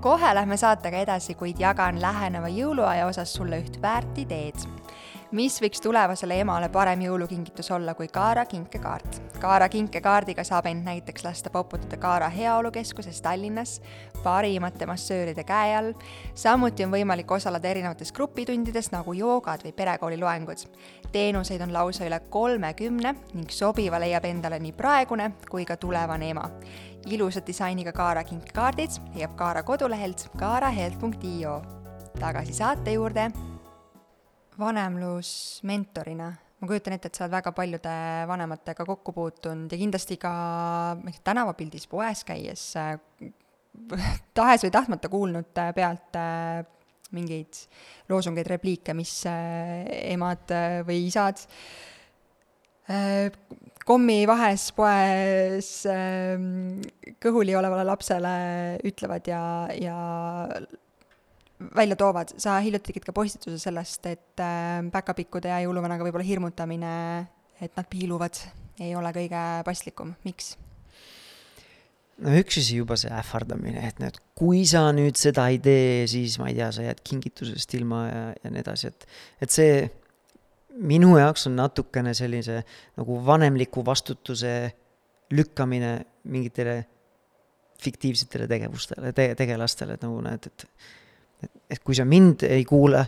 kohe lähme saatega edasi, kuid jagan läheneva jõuluaja osas sulle üht väärt ideed mis võiks tulevasele emale parem jõulukingitus olla kui Kaara kinkekaart. Kaara kinkekaardiga saab end näiteks lasta poputada Kaara heaolukeskuses Tallinnas parimate massööride käe all. samuti on võimalik osaleda erinevates grupitundides nagu joogad või perekooli loengud. teenuseid on lausa üle kolmekümne ning sobiva leiab endale nii praegune kui ka tulevane ema. ilusa disainiga Kaara kinkekaardid leiab Kaara kodulehelt kaaraheelt.io. tagasi saate juurde vanemlusmentorina, ma kujutan ette, et sa oled väga paljude vanematega kokku puutunud ja kindlasti ka tänavapildis poes käies äh, tahes või tahtmata kuulnud äh, pealt äh, mingeid loosungeid, repliike, mis emad või isad. Kommi vahes poes kõhuli olevale lapsele ütlevad ja, ja välja toovad, sa hiljuti tegid ka postituse sellest, et äh, päkapikkude ja jõuluvanaga võib-olla hirmutamine, et nad piiluvad, ei ole kõige paslikum, miks? no üks asi juba see ähvardamine, et näed, kui sa nüüd seda ei tee, siis ma ei tea, sa jääd kingitusest ilma ja, ja nii edasi, et, et see minu jaoks on natukene sellise nagu vanemliku vastutuse lükkamine mingitele fiktiivsetele tegevustele te,, tegelastele, et nagu näed, et et, kui sa mind ei kuula,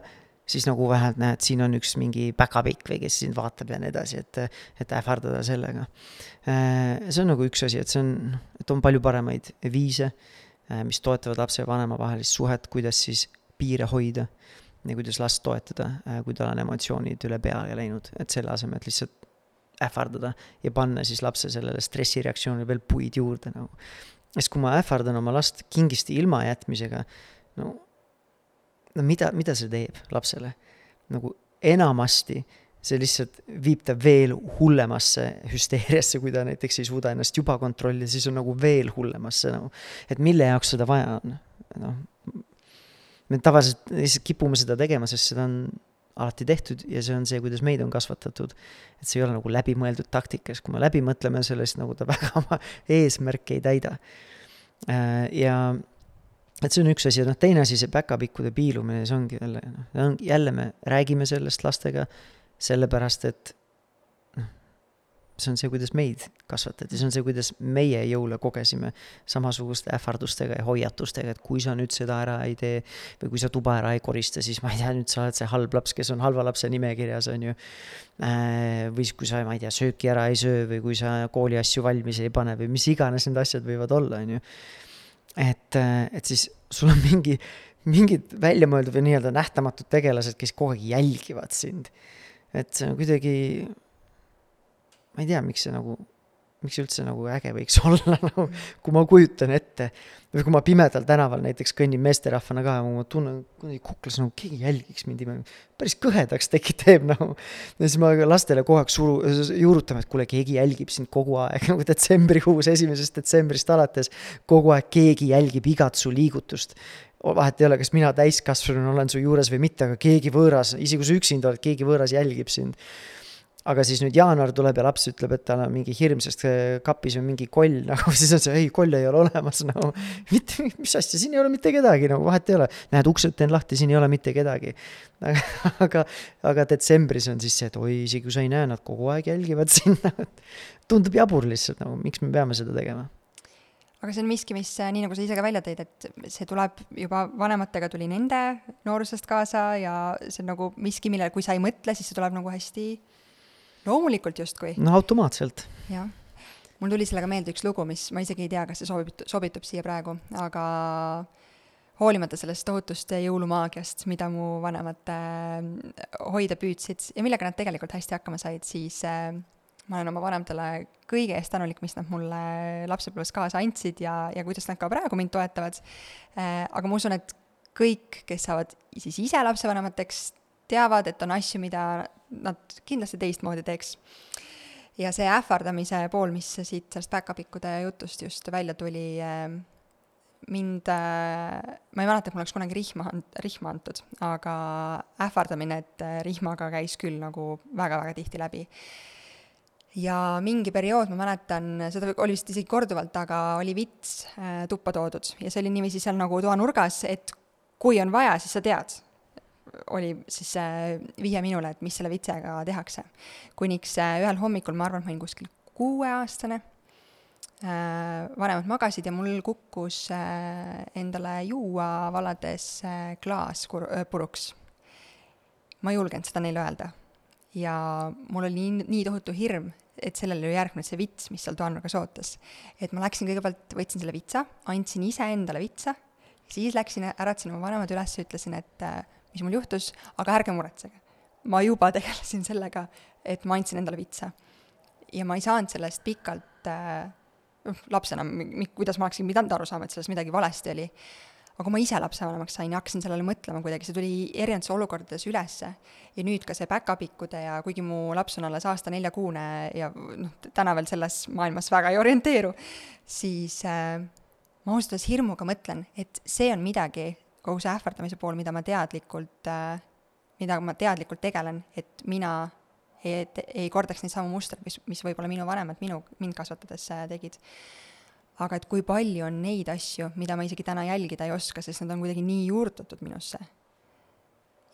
siis nagu vähemalt näed, siin on üks mingi päkapikk või kes sind vaatab ja nii edasi, et, et ähvardada sellega. see on nagu üks asi, et see on, et on palju paremaid viise, mis toetavad lapse ja vanema vahelist suhet, kuidas siis piire hoida ja kuidas last toetada, kui tal on emotsioonid üle peale läinud, et selle asemel, et lihtsalt ähvardada ja panna siis lapse sellele stressireaktsioonile veel puid juurde nagu. sest kui ma ähvardan oma last kingiste ilmajätmisega, no, no mida, mida see teeb lapsele? nagu enamasti see lihtsalt viib ta veel hullemasse hüsteeriasse, kui ta näiteks ei suuda ennast juba kontrollida, siis on nagu veel hullemasse nagu. et mille jaoks seda vaja on, noh. me tavaliselt lihtsalt kipume seda tegema, sest seda on alati tehtud ja see on see, kuidas meid on kasvatatud. et see ei ole nagu läbimõeldud taktika, sest kui me läbi mõtleme sellest, nagu ta väga oma eesmärki ei täida. Äh, ja et see on üks asi noh, teine asi, see päkapikkude piilumine, see ongi jälle, noh, jälle me räägime sellest lastega, sellepärast et see on see, kuidas meid kasvatati, see on see, kuidas meie jõule kogesime samasuguste ähvardustega ja hoiatustega, et kui sa nüüd seda ära ei tee või kui sa tuba ära ei korista, siis ma ei tea, nüüd sa oled see halb laps, kes on halva lapse nimekirjas, on ju. Äh, või siis, kui sa, ma ei tea, sööki ära ei söö või kui sa kooli asju valmis ei pane või mis iganes need asjad võivad olla, on ju. Et, äh, et siis sul on mingi, mingid väljamõeldud või nii-öelda nähtamatud tegelased, kes kogu aeg jälgivad sind. et see on kuidagi ma ei tea, miks see nagu, miks üldse nagu äge võiks [laughs] olla nagu, kui ma kujutan ette. või kui ma pimedal tänaval näiteks kõnnin meesterahvana ka ma tunnen kuidagi kuklas nagu keegi jälgiks mind, päris kõhedaks tekib, teeb nagu. ja siis ma lastele kogu aeg suru, juurutame, et kuule, keegi jälgib sind kogu aeg [laughs] nagu detsembrikuus, esimesest detsembrist alates. kogu aeg keegi jälgib igat su liigutust vahet ei ole, kas mina täiskasvanuna olen su juures või mitte, aga keegi võõras, isegi kui sa üksinda oled, keegi võõras jälgib sind aga siis nüüd jaanuar tuleb ja laps ütleb, et tal on mingi hirmsast kapis on mingi koll [laughs] nagu, siis on see, ei, koll ei ole olemas [laughs] nagu. mitte, mis asja, siin ei ole mitte kedagi nagu, vahet ei ole. näed, uksed teen lahti, siin ei ole mitte kedagi. [laughs] aga, aga detsembris on siis see, et oi, isegi kui sa ei näe, nad kogu aeg jälgivad sind tundub jabur lihtsalt nagu, miks me peame seda tegema aga see on miski, mis nii nagu sa ise ka välja tõid, et see tuleb juba vanematega tuli nende noorusest kaasa ja see on nagu miski, millele, kui sa ei mõtle, siis see tuleb nagu hästi loomulikult justkui. no automaatselt. jah. mul tuli sellega meelde üks lugu, mis ma isegi ei tea, kas see sobib, sobitub siia praegu, aga hoolimata sellest tohutust jõulumaagiast, mida mu vanemad äh, hoida püüdsid ja millega nad tegelikult hästi hakkama said, siis äh, ma olen oma vanematele kõige eest tänulik, mis nad mulle lapsepõlves kaasa andsid ja, ja kuidas nad ka praegu mind toetavad äh,. aga ma usun, et kõik, kes saavad siis ise lapsevanemateks, teavad, et on asju, mida nad kindlasti teistmoodi teeks. ja see ähvardamise pool, mis siit sellest päkapikkude jutust just välja tuli, eh, mind, eh, ma ei mäleta, et mul oleks kunagi rihma, rihma antud, aga ähvardamine, et eh, rihmaga käis küll nagu väga-väga tihti läbi. Ja mingi periood, ma mäletan, seda oli vist isegi korduvalt, aga oli vits tuppa toodud. Ja see oli niiviisi seal nagu toanurgas, et kui on vaja, siis sa tead, oli siis vihje minule, et mis selle vitsega tehakse. kuniks äh, ühel hommikul, ma arvan, et ma olin kuskil kuueaastane, äh, vanemad magasid ja mul kukkus äh, endale juua valades klaas puruks. ma ei julgenud seda neile öelda. ja mul oli nii, nii tohutu hirm, et sellele ju järgnes see vits, mis seal toanurgas ootas. et ma läksin kõigepealt, võtsin selle vitsa, andsin iseendale vitsa, siis läksin, äratasin oma vanemad üles, ütlesin, et mis mul juhtus, aga ärge muretsege. ma juba tegelesin sellega, et ma andsin endale vitsa. ja ma ei saanud sellest pikalt äh, noh äh,, lapsena, kuidas ma oleksin pidanud aru saama, et selles midagi valesti oli. aga kui ma ise lapsevanemaks sain ja hakkasin sellele mõtlema kuidagi, see tuli erinevates olukordades ülesse. ja nüüd ka see päkapikkude ja kuigi mu laps on alles aasta neljakuune ja noh, täna veel selles maailmas väga ei orienteeru, siis äh, ma ausalt öeldes hirmuga mõtlen, et see on midagi, kogu see ähvardamise pool, mida ma teadlikult, äh, mida ma teadlikult tegelen, et mina ei, ei kordaks neid samu mustreid, mis, mis võib-olla minu vanemad minu, mind kasvatades äh, tegid. aga et kui palju on neid asju, mida ma isegi täna jälgida ei oska, sest nad on kuidagi nii juurutatud minusse.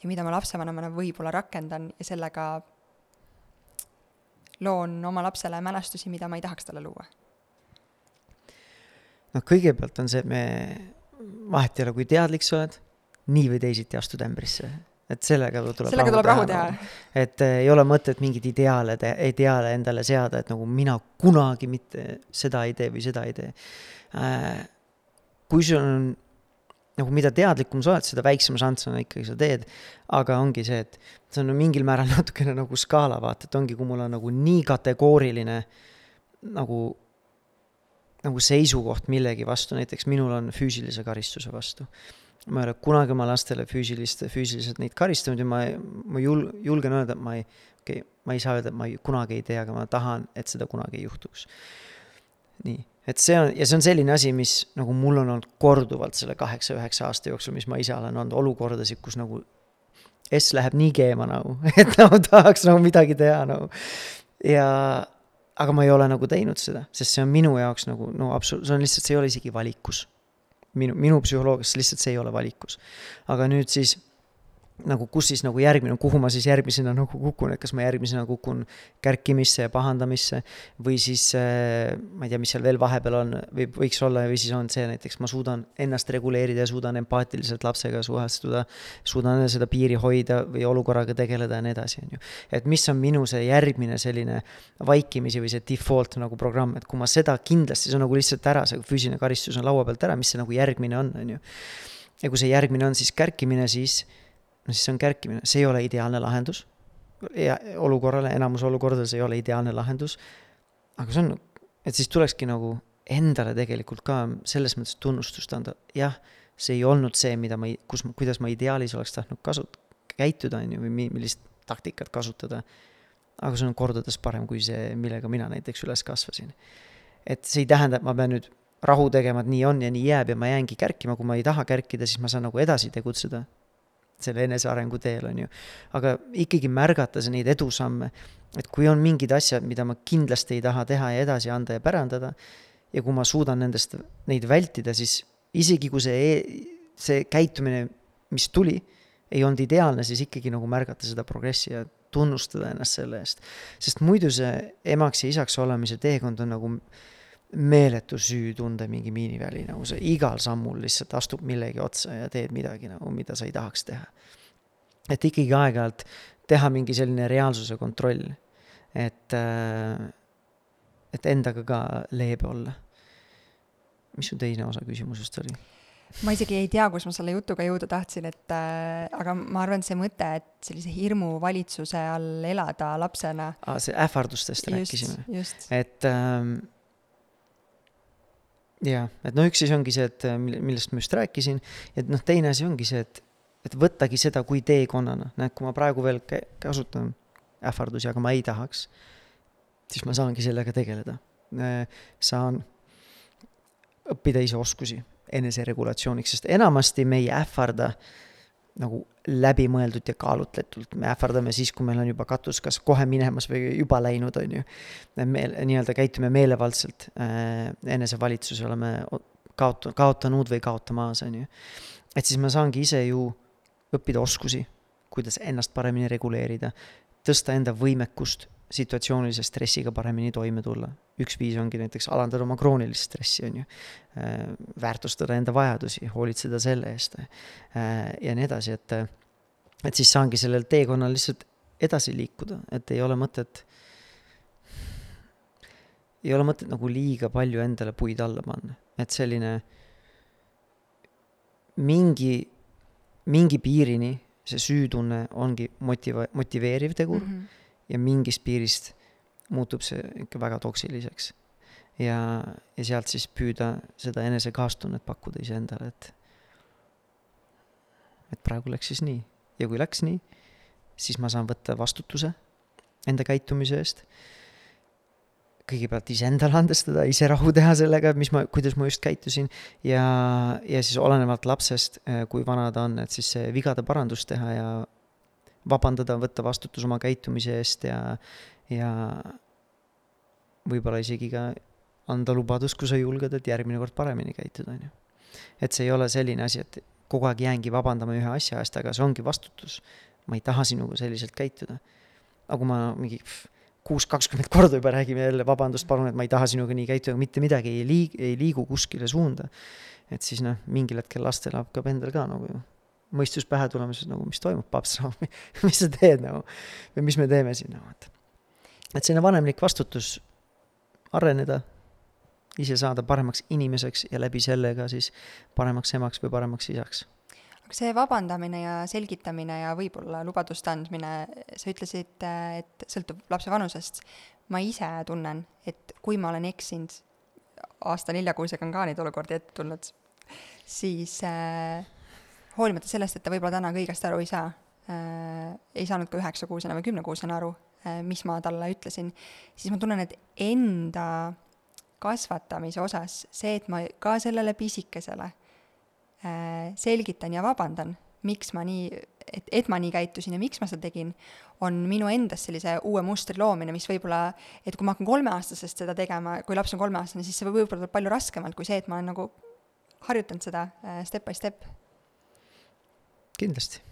ja mida ma lapsevanemana võib-olla rakendan ja sellega loon oma lapsele mälestusi, mida ma ei tahaks talle luua. noh, kõigepealt on see, et me vahet ei ole, kui teadlik sa oled, nii või teisiti astud ämbrisse. et sellega tuleb sellega tuleb rahu teha. et äh, ei ole mõtet mingeid ideaale, ideaale endale seada, et nagu mina kunagi mitte seda ei tee või seda ei tee äh,. kui sul on nagu mida teadlikum sa oled, seda väiksema šanssina ikkagi sa teed. aga ongi see, et see on mingil määral [laughs] natukene nagu skaala vaata, et ongi, kui mul on nagu nii kategooriline nagu, nagu seisukoht millegi vastu, näiteks minul on füüsilise karistuse vastu. ma ei ole kunagi oma lastele füüsilist, füüsiliselt neid karistanud ja ma, ma jul-, julgen öelda, et ma ei, okei okay,, ma ei saa öelda, et ma ei, kunagi ei tee, aga ma tahan, et seda kunagi ei juhtuks. nii et see on, ja see on selline asi, mis nagu mul on olnud korduvalt selle kaheksa-üheksa aasta jooksul, mis ma ise olen olnud olukordasid, kus nagu S läheb nii keema nagu, [laughs] et nagu tahaks nagu midagi teha nagu. ja, aga ma ei ole nagu teinud seda, sest see on minu jaoks nagu no absoluutselt, see on lihtsalt, see ei ole isegi valikus. minu, minu psühholoogias lihtsalt see ei ole valikus. aga nüüd siis nagu kus siis nagu järgmine, kuhu ma siis järgmisena nagu kukun, et kas ma järgmisena kukun kärkimisse ja pahandamisse või siis äh, ma ei tea, mis seal veel vahepeal on või võiks olla või siis on see näiteks ma suudan ennast reguleerida ja suudan empaatiliselt lapsega suhestuda, suudan seda piiri hoida või olukorraga tegeleda ja nii edasi, on ju. et mis on minu see järgmine selline vaikimisi või see default nagu programm, et kui ma seda kindlasti, see on nagu lihtsalt ära, see füüsiline karistus on laua pealt ära, mis see nagu järgmine on, on ju. ja kui see järgmine on siis kärkimine, siis no siis see on kärkimine, see ei ole ideaalne lahendus. ja olukorrale, enamus olukordades ei ole ideaalne lahendus. aga see on, et siis tulekski nagu endale tegelikult ka selles mõttes tunnustust anda, jah, see ei olnud see, mida ma, kus, kuidas ma ideaalis oleks tahtnud kasut-, käituda, on ju, või millist taktikat kasutada. aga see on kordades parem kui see, millega mina näiteks üles kasvasin. et see ei tähenda, et ma pean nüüd rahu tegema, et nii on ja nii jääb ja ma jäängi kärkima, kui ma ei taha kärkida, siis ma saan nagu edasi tegutseda selle enesearengu teel, on ju. aga ikkagi märgata neid edusamme, et kui on mingid asjad, mida ma kindlasti ei taha teha ja edasi anda ja pärandada, ja kui ma suudan nendest, neid vältida, siis isegi kui see, e-, see käitumine, mis tuli, ei olnud ideaalne, siis ikkagi nagu märgata seda progressi ja tunnustada ennast selle eest. sest muidu see emaks ja isaks olemise teekond on nagu meeletu süütunde mingi miiniväli, nagu sa igal sammul lihtsalt astud millegi otsa ja teed midagi nagu, mida sa ei tahaks teha. et ikkagi aeg-ajalt teha mingi selline reaalsuse kontroll, et, äh, et endaga ka leebe olla. mis su teine osa küsimusest oli? ma isegi ei tea, kus ma selle jutuga jõuda tahtsin, et äh, aga ma arvan, et see mõte, et sellise hirmuvalitsuse all elada lapsena. see ähvardustest rääkisime. et ähm, jah, et noh, üks siis ongi see, et millest ma just rääkisin, et noh, teine asi ongi see, et, et võttagi seda kui teekonnana, näed, kui ma praegu veel kasutan ähvardusi, aga ma ei tahaks, siis ma saangi sellega tegeleda. saan õppida ise oskusi eneseregulatsiooniks, sest enamasti me ei ähvarda äh, nagu läbimõeldud ja kaalutletult, me ähvardame siis, kui meil on juba katus kas kohe minemas või juba läinud, on ju. me nii-öelda käitume meelevaldselt äh,, enesevalitsuse oleme kaot-, kaotanud või kaotamas, on ju. et siis ma saangi ise ju õppida oskusi, kuidas ennast paremini reguleerida, tõsta enda võimekust situatsioonilise stressiga paremini toime tulla. üks viis ongi näiteks alandada oma kroonilist stressi, on ju. Äh, väärtustada enda vajadusi, hoolitseda selle eest äh, ja nii edasi, et, et siis saangi sellel teekonnal lihtsalt edasi liikuda, et ei ole mõtet, ei ole mõtet nagu liiga palju endale puid alla panna, et selline mingi, mingi piirini see süütunne ongi motiva-, motiveeriv tegur mm. -hmm ja mingist piirist muutub see ikka väga toksiliseks. ja, ja sealt siis püüda seda enese kaastunnet pakkuda iseendale, et et praegu läks siis nii ja kui läks nii, siis ma saan võtta vastutuse enda käitumise eest. kõigepealt iseendale andestada, ise rahu teha sellega, mis ma, kuidas ma just käitusin ja, ja siis olenevalt lapsest, kui vana ta on, et siis vigade parandus teha ja vabandada, võtta vastutus oma käitumise eest ja, ja võib-olla isegi ka anda lubadus, kui sa julged, et järgmine kord paremini käituda, on ju. et see ei ole selline asi, et kogu aeg jäängi vabandama ühe asja eest, aga see ongi vastutus. ma ei taha sinuga selliselt käituda. aga kui ma mingi kuus, kakskümmend korda juba räägime jälle vabandust, palun, et ma ei taha sinuga nii käituda, mitte midagi ei liig-, ei liigu kuskile suunda. et siis noh, mingil hetkel lastel hakkab endal ka nagu mõistus pähe tulema, siis nagu mis toimub, paps, [laughs] mis sa teed nagu või mis me teeme siin nagu, et. et selline vanemlik vastutus areneda, ise saada paremaks inimeseks ja läbi selle ka siis paremaks emaks või paremaks isaks aga see vabandamine ja selgitamine ja võib-olla lubaduste andmine, sa ütlesid, et sõltub lapse vanusest. ma ise tunnen, et kui ma olen eksinud, aasta neljakuusega on ka neid olukordi ette tulnud, siis äh, hoolimata sellest, et ta võib-olla täna kõigest aru ei saa äh,, ei saanud ka üheksakuusena või kümnekuusena aru äh,, mis ma talle ütlesin, siis ma tunnen, et enda kasvatamise osas see, et ma ka sellele pisikesele äh, selgitan ja vabandan, miks ma nii, et, et ma nii käitusin ja miks ma seda tegin, on minu endas sellise uue mustri loomine, mis võib-olla, et kui ma hakkan kolmeaastasest seda tegema, kui laps on kolmeaastane, siis see võib-olla tuleb palju raskemalt kui see, et ma olen nagu harjutanud seda äh, step by step kindlasti.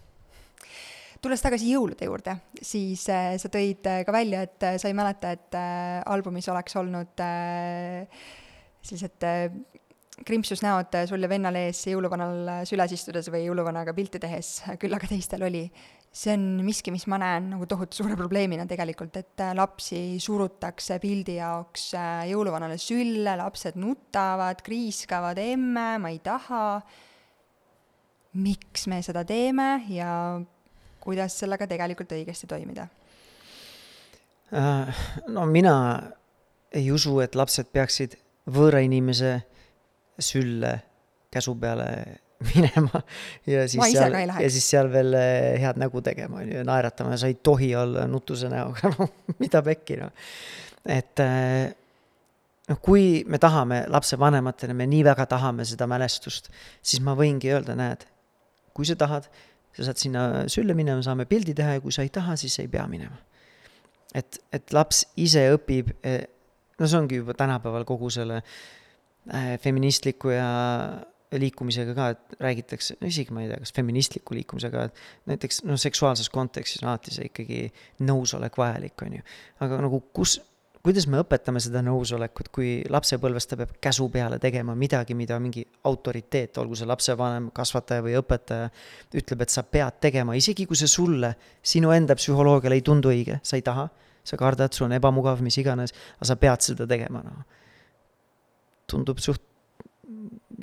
tulles tagasi jõulude juurde, siis äh, sa tõid äh, ka välja, et äh, sa ei mäleta, et äh, albumis oleks olnud äh, sellised äh, krimpsusnäod äh, sul ja vennal ees jõuluvanal äh, süles istudes või jõuluvanaga pilti tehes, [laughs] küll aga teistel oli. see on miski, mis ma näen nagu tohutu suure probleemina tegelikult, et äh, lapsi surutakse pildi jaoks jõuluvanale sülle, lapsed nutavad, kriiskavad, emme, ma ei taha miks me seda teeme ja kuidas sellega tegelikult õigesti toimida? Äh, no mina ei usu, et lapsed peaksid võõra inimese sülle käsu peale [laughs] minema ja siis seal, ja siis seal veel äh, head nägu tegema, on ju, ja naeratama, sa ei tohi olla nutuse näoga, [laughs] no mida pekki, noh. et noh, kui me tahame lapsevanematena, me nii väga tahame seda mälestust, siis ma võingi öelda, näed kui sa tahad, sa saad sinna sülle minna, me saame pildi teha ja kui sa ei taha, siis ei pea minema. et, et laps ise õpib, eh, no see ongi juba tänapäeval kogu selle äh, feministliku ja liikumisega ka, et räägitakse, no isegi ma ei tea, kas feministliku liikumisega, et näiteks noh, seksuaalses kontekstis on alati see ikkagi nõusolek vajalik, on ju. aga nagu kus kuidas me õpetame seda nõusolekut, kui lapsepõlves ta peab käsu peale tegema midagi, mida mingi autoriteet, olgu see lapsevanem, kasvataja või õpetaja, ütleb, et sa pead tegema, isegi kui see sulle, sinu enda psühholoogiale ei tundu õige, sa ei taha, sa kardad, sul on ebamugav, mis iganes, aga sa pead seda tegema, noh. tundub suht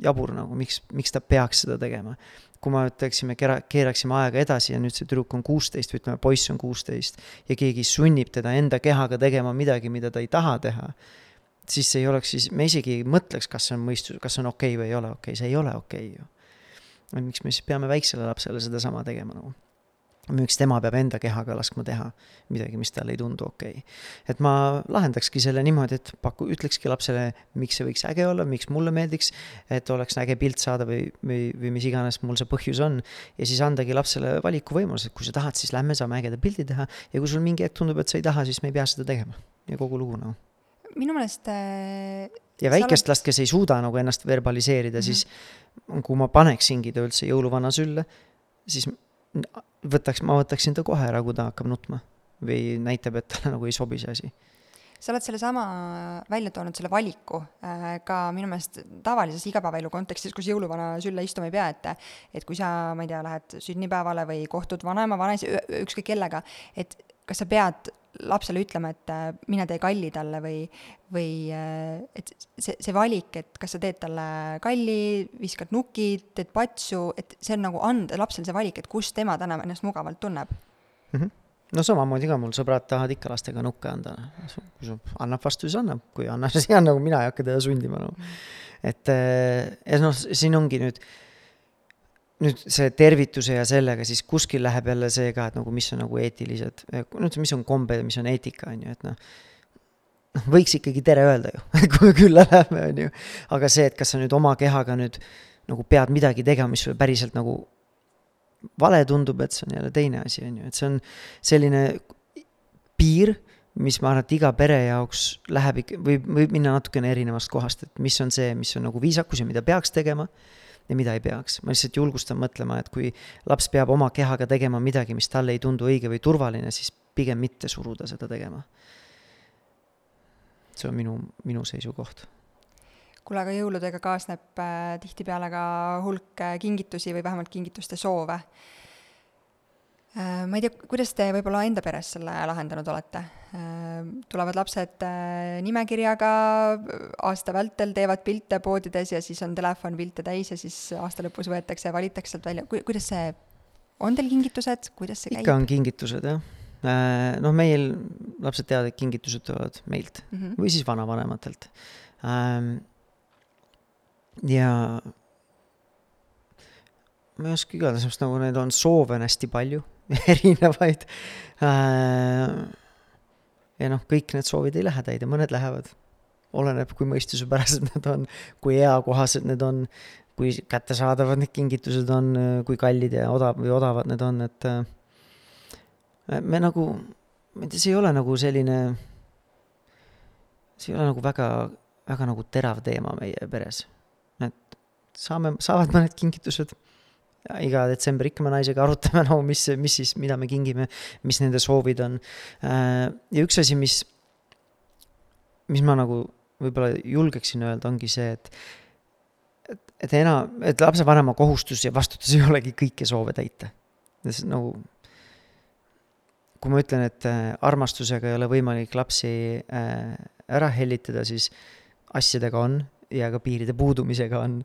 jabur nagu, miks, miks ta peaks seda tegema kui me ütleksime, kera-, keeraksime aega edasi ja nüüd see tüdruk on kuusteist või ütleme, poiss on kuusteist ja keegi sunnib teda enda kehaga tegema midagi, mida ta ei taha teha, siis see ei oleks siis, me isegi ei mõtleks, kas see on mõistus, kas see on okei okay või ei ole okei okay., see ei ole okei okay ju. miks me siis peame väiksele lapsele sedasama tegema nagu miks tema peab enda kehaga laskma teha midagi, mis talle ei tundu okei okay.. et ma lahendakski selle niimoodi, et paku, ütlekski lapsele, miks see võiks äge olla, miks mulle meeldiks, et oleks äge pilt saada või, või, või mis iganes mul see põhjus on. ja siis andagi lapsele valikuvõimalus, et kui sa tahad, siis lähme saame ägeda pildi teha ja kui sul mingi hetk tundub, et sa ei taha, siis me ei pea seda tegema ja kogu lugu noh. minu meelest äh, ja väikest last, kes ei suuda nagu ennast verbaliseerida mm, -hmm. siis kui ma paneksingi ta üldse jõuluvana sülle, siis võtaks, ma võtaksin ta kohe ära, kui ta hakkab nutma. või näitab, et talle nagu ei sobi see asi. Sa oled sellesama välja toonud selle valiku äh, ka minu meelest tavalises igapäevaelu kontekstis, kus jõuluvana sülle istuma ei pea, et et kui sa, ma ei tea, lähed sünnipäevale või kohtud vanema, vanaisa, ükskõik kellega, et kas sa pead lapsele ütlema, et äh, mine tee kalli talle või, või äh, et see, see valik, et kas sa teed talle kalli, viskad nukid, teed patsu, et see on nagu anda lapsele see valik, et kus tema täna ennast mugavalt tunneb mm. -hmm no samamoodi ka mul sõbrad tahavad ikka lastega nukke anda, kui su annab vastu, siis annab, kui ei anna, siis ei anna, mina ei hakka teda sundima, noh. et äh, ja noh, siin ongi nüüd nüüd see tervituse ja sellega siis kuskil läheb jälle see ka, et nagu mis on nagu eetilised, no üldse, mis on kombed ja mis on eetika, on ju, et noh. noh, võiks ikkagi tere öelda ju [laughs] kui külla läheme, on ju. aga see, et kas sa nüüd oma kehaga nüüd nagu pead midagi tegema, mis sulle päriselt nagu vale tundub, et see on jälle teine asi, on ju, et see on selline piir, mis ma arvan, et iga pere jaoks läheb ikka, võib, võib minna natukene erinevast kohast, et mis on see, mis on nagu viisakus ja mida peaks tegema ja mida ei peaks. ma lihtsalt julgustan mõtlema, et kui laps peab oma kehaga tegema midagi, mis talle ei tundu õige või turvaline, siis pigem mitte suruda seda tegema. see on minu, minu seisukoht. kuule, aga jõuludega kaasneb äh, tihtipeale ka hulk äh, kingitusi või vähemalt kingituste soove. Ma ei tea, kuidas te võib-olla enda peres selle lahendanud olete äh,? tulevad lapsed äh, nimekirjaga aasta vältel, teevad pilte poodides ja siis on telefon pilte täis ja siis aasta lõpus võetakse ja valitakse sealt välja, kuidas see, on teil kingitused, kuidas see ikka käib? ikka on kingitused, jah äh, noh, meil lapsed teavad, et kingitused tulevad meilt mm -hmm. või siis vanavanematelt ähm, ja ma ei oska igatahes, sest nagu neid on soove on hästi palju [laughs] erinevaid äh,. ja noh, kõik need soovid ei lähe täide, mõned lähevad. oleneb, kui mõistusepärased [laughs] need on, kui eakohased need on, kui kättesaadavad need kingitused on, kui kallid ja odav või odavad need on, et äh, me nagu, ma ei tea, see ei ole nagu selline, see ei ole nagu väga, väga nagu terav teema meie peres saame, saavad mõned kingitused. Iga detsember ikka me naisega arutame nagu, mis, mis siis, mida me kingime, mis nende soovid on. Äh, ja üks asi, mis, mis ma nagu võib-olla julgeksin öelda, ongi see, et et, et enam, et lapsevanema kohustus ja vastutus ei olegi kõiki soove täita. nagu kui ma ütlen, et äh, armastusega ei ole võimalik lapsi äh, ära hellitada, siis asjadega on ja ka piiride puudumisega on.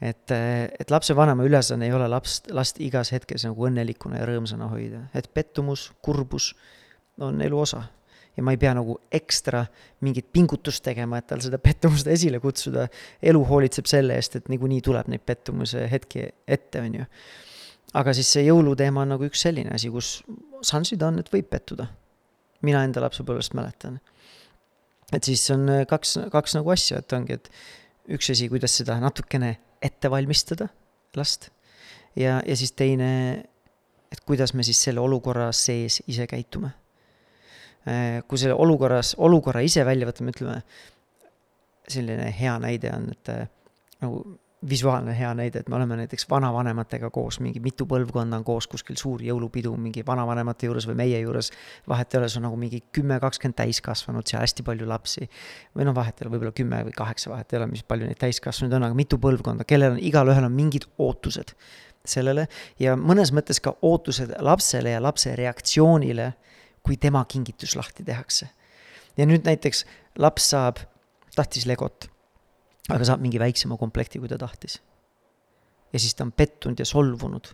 et, et lapsevanema ülesanne ei ole laps, last igas hetkes nagu õnnelikuna ja rõõmsana hoida, et pettumus, kurbus on elu osa. ja ma ei pea nagu ekstra mingit pingutust tegema, et tal seda pettumust esile kutsuda. elu hoolitseb selle eest, et niikuinii tuleb neid pettumuse hetki ette, on ju. aga siis see jõuluteema on nagu üks selline asi, kus šansid on, et võib pettuda. mina enda lapsepõlvest mäletan et siis on kaks, kaks nagu asja, et ongi, et üks asi, kuidas seda natukene ette valmistada last ja, ja siis teine, et kuidas me siis selle olukorra sees ise käitume. Äh, kui selle olukorras, olukorra ise välja võtame, ütleme, selline hea näide on, et äh, nagu visuaalne hea näide, et me oleme näiteks vanavanematega koos, mingi mitu põlvkonda on koos kuskil suur jõulupidu mingi vanavanemate juures või meie juures. vahet ei ole, see on nagu mingi kümme, kakskümmend täiskasvanut, seal hästi palju lapsi. või noh, vahet ei ole, võib-olla kümme või kaheksa, vahet ei ole, mis palju neid täiskasvanuid on, aga mitu põlvkonda, kellel on, igalühel on mingid ootused sellele ja mõnes mõttes ka ootused lapsele ja lapse reaktsioonile, kui tema kingitus lahti tehakse. ja nüüd näiteks laps saab, tahtis Legot aga saab mingi väiksema komplekti, kui ta tahtis. ja siis ta on pettunud ja solvunud.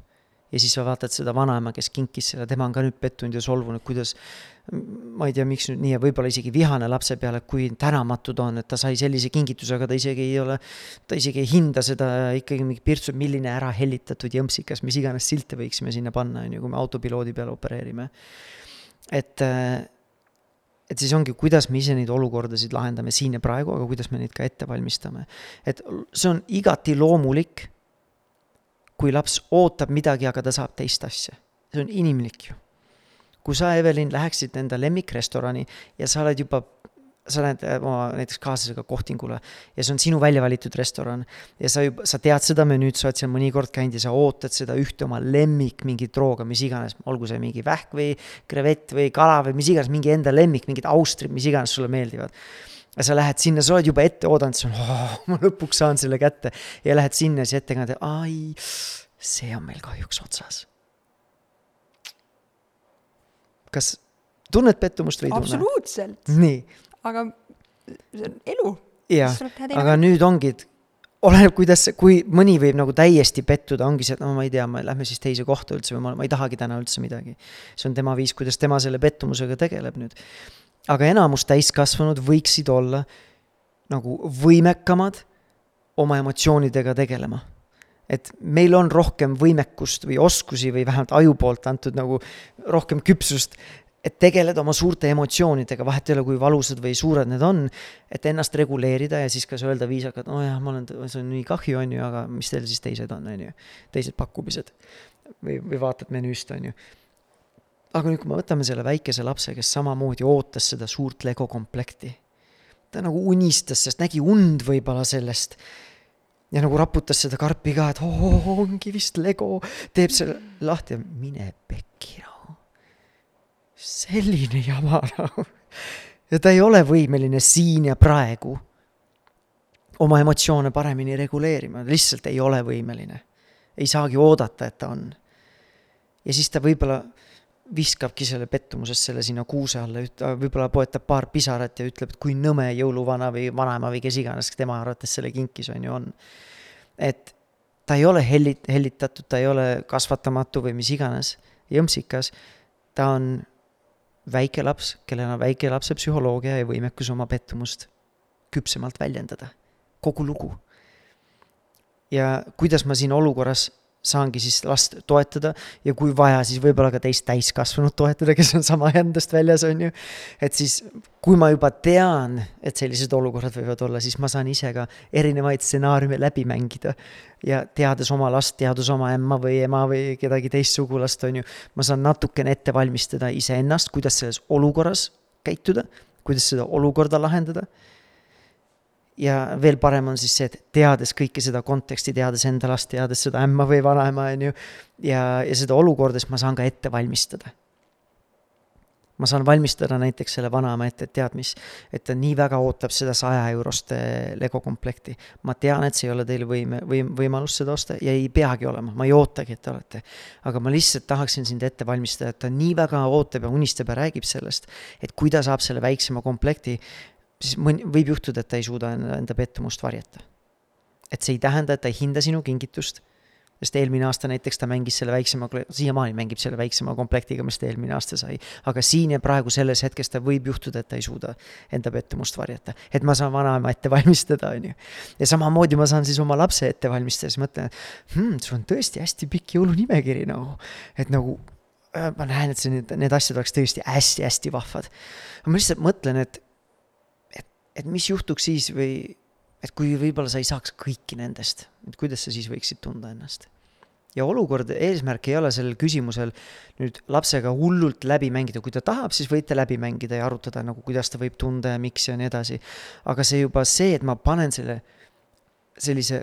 ja siis sa vaatad seda vanaema, kes kinkis selle, tema on ka nüüd pettunud ja solvunud, kuidas ma ei tea, miks nüüd nii ja võib-olla isegi vihane lapse peale, kui tänamatu ta on, et ta sai sellise kingituse, aga ta isegi ei ole, ta isegi ei hinda seda ikkagi mingi pirtsu, milline ära hellitatud jõmpsikas, mis iganes silte võiksime sinna panna, on ju, kui me autopiloodi peal opereerime. et et siis ongi, kuidas me ise neid olukordasid lahendame siin ja praegu, aga kuidas me neid ka ette valmistame. et see on igati loomulik, kui laps ootab midagi, aga ta saab teist asja. see on inimlik ju. kui sa, Evelin, läheksid enda lemmikrestorani ja sa oled juba sa lähed äh, oma näiteks kaaslasega kohtingule ja see on sinu välja valitud restoran ja sa juba, sa tead seda menüüd, sa oled seal mõnikord käinud ja sa ootad seda ühte oma lemmik mingit rooga, mis iganes, olgu see mingi vähk või krevett või kala või mis iganes, mingi enda lemmik, mingid austrid, mis iganes sulle meeldivad. ja sa lähed sinna, sa oled juba ette oodanud, siis on oh,, ma lõpuks saan selle kätte ja lähed sinna, siis ettekandja, ai, see on meil kahjuks otsas. kas tunned pettumust või ei tunne? absoluutselt. nii aga see on elu. jah, aga nüüd ongi, et oleneb, kuidas, kui mõni võib nagu täiesti pettuda, ongi see, et no ma ei tea, me lähme siis teise kohta üldse või ma, ma ei tahagi täna üldse midagi. see on tema viis, kuidas tema selle pettumusega tegeleb nüüd. aga enamus täiskasvanud võiksid olla nagu võimekamad oma emotsioonidega tegelema et meil on rohkem võimekust või oskusi või vähemalt aju poolt antud nagu rohkem küpsust et tegeleda oma suurte emotsioonidega, vahet ei ole, kui valusad või suured need on, et ennast reguleerida ja siis kas öelda viisakalt, nojah, ma olen, see on nii kahju, on ju, aga mis teil siis teised on, on ju, teised pakkumised. või, või vaatad menüüst, on ju. aga nüüd, kui me võtame selle väikese lapse, kes samamoodi ootas seda suurt Lego komplekti, ta nagu unistas, sest nägi und võib-olla sellest ja nagu raputas seda karpi ka, et oo, ongi vist Lego, teeb selle lahti ja mine pekki selline jama nagu. ja ta ei ole võimeline siin ja praegu oma emotsioone paremini reguleerima, lihtsalt ei ole võimeline. ei saagi oodata, et ta on. ja siis ta võib-olla viskabki selle pettumusest selle sinna kuuse alla, võib-olla poetab paar pisarat ja ütleb, et kui nõme jõuluvana või vanaema või kes iganes tema arvates selle kinkis, on ju, on. et ta ei ole hellit-, hellitatud, ta ei ole kasvatamatu või mis iganes, jõmpsikas, ta on väike laps, kellel on väike lapse psühholoogia ja võimekus oma pettumust küpsemalt väljendada kogu lugu. ja kuidas ma siin olukorras saangi siis last toetada ja kui vaja, siis võib-olla ka teist täiskasvanut toetada, kes on sama endast väljas, on ju. et siis, kui ma juba tean, et sellised olukorrad võivad olla, siis ma saan ise ka erinevaid stsenaariume läbi mängida. ja teades oma last, teades oma emma või ema või kedagi teist sugulast, on ju, ma saan natukene ette valmistada iseennast, kuidas selles olukorras käituda, kuidas seda olukorda lahendada ja veel parem on siis see, et teades kõike seda konteksti, teades enda last, teades seda ämma või vanaema, on ju, ja, ja seda olukorda, siis ma saan ka ette valmistada. ma saan valmistada näiteks selle vanaema ette, et tead mis, et ta nii väga ootab seda saja eurost Lego komplekti. ma tean, et see ei ole teil võime, või võimalus seda osta ja ei peagi olema, ma ei ootagi, et te olete. aga ma lihtsalt tahaksin sind ette valmistada, et ta nii väga ootab ja unistab ja räägib sellest, et kui ta saab selle väiksema komplekti, siis mõni, võib juhtuda, et ta ei suuda enda, enda pettumust varjata. et see ei tähenda, et ta ei hinda sinu kingitust, sest eelmine aasta näiteks ta mängis selle väiksema, siiamaani mängib selle väiksema komplektiga, mis ta eelmine aasta sai. aga siin ja praegu selles hetkes ta võib juhtuda, et ta ei suuda enda pettumust varjata. et ma saan vanaema ette valmistada, on ju. ja samamoodi ma saan siis oma lapse ette valmistada, siis mõtlen, et hmm, sul on tõesti hästi pikk jõulunimekiri nagu, et nagu äh, ma näen, et see, need, need asjad oleks tõesti hästi-hästi vahvad. ma lihtsalt mõtlen, et et mis juhtuks siis või et kui võib-olla sa ei saaks kõiki nendest, et kuidas sa siis võiksid tunda ennast? ja olukord, eesmärk ei ole sellel küsimusel nüüd lapsega hullult läbi mängida, kui ta tahab, siis võite läbi mängida ja arutada nagu, kuidas ta võib tunda ja miks ja nii edasi. aga see juba see, et ma panen selle, sellise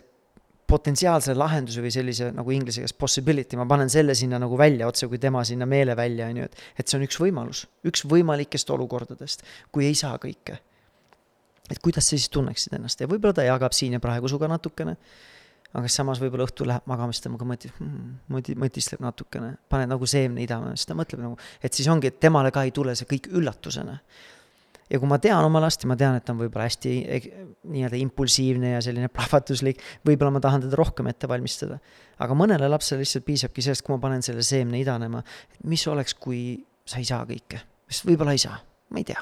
potentsiaalse lahenduse või sellise nagu inglise keeles possibility, ma panen selle sinna nagu välja otse, kui tema sinna meelevälja, on ju, et, et see on üks võimalus, üks võimalikest olukordadest, kui ei saa kõike et kuidas sa siis tunneksid ennast ja võib-olla ta jagab siin ja praegu sinuga natukene. aga samas võib-olla õhtul läheb magama, siis temaga mõtleb hmm,, mõti-, mõtiskleb natukene, paned nagu seemne idama, siis ta mõtleb nagu, et siis ongi, et temale ka ei tule see kõik üllatusena. ja kui ma tean oma last ja ma tean, et ta on võib-olla hästi nii-öelda impulsiivne ja selline plahvatuslik, võib-olla ma tahan teda rohkem ette valmistada. aga mõnele lapsele lihtsalt piisabki sellest, kui ma panen selle seemne idanema, et mis oleks, kui sa ei saa kõike, sest võib-olla ei saa, ma ei tea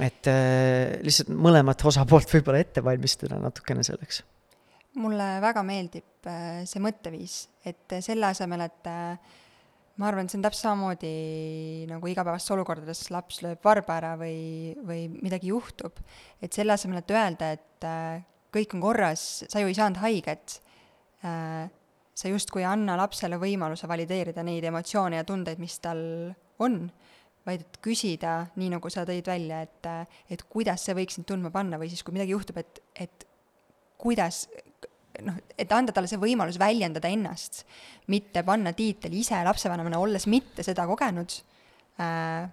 et äh, lihtsalt mõlemat osapoolt võib-olla ette valmistada natukene selleks. mulle väga meeldib äh, see mõtteviis, et selle asemel, et äh, ma arvan, et see on täpselt samamoodi nagu igapäevastes olukordades laps lööb varba ära või, või midagi juhtub. et selle asemel, et öelda, et kõik on korras, sa ju ei saanud haiget sa justkui anna lapsele võimaluse valideerida neid emotsioone ja tundeid, mis tal on vaid et küsida, nii nagu sa tõid välja, et, et kuidas see võiks sind tundma panna või siis, kui midagi juhtub, et, et kuidas noh, et anda talle see võimalus väljendada ennast, mitte panna tiitel ise lapsevanemana, olles mitte seda kogenud äh,,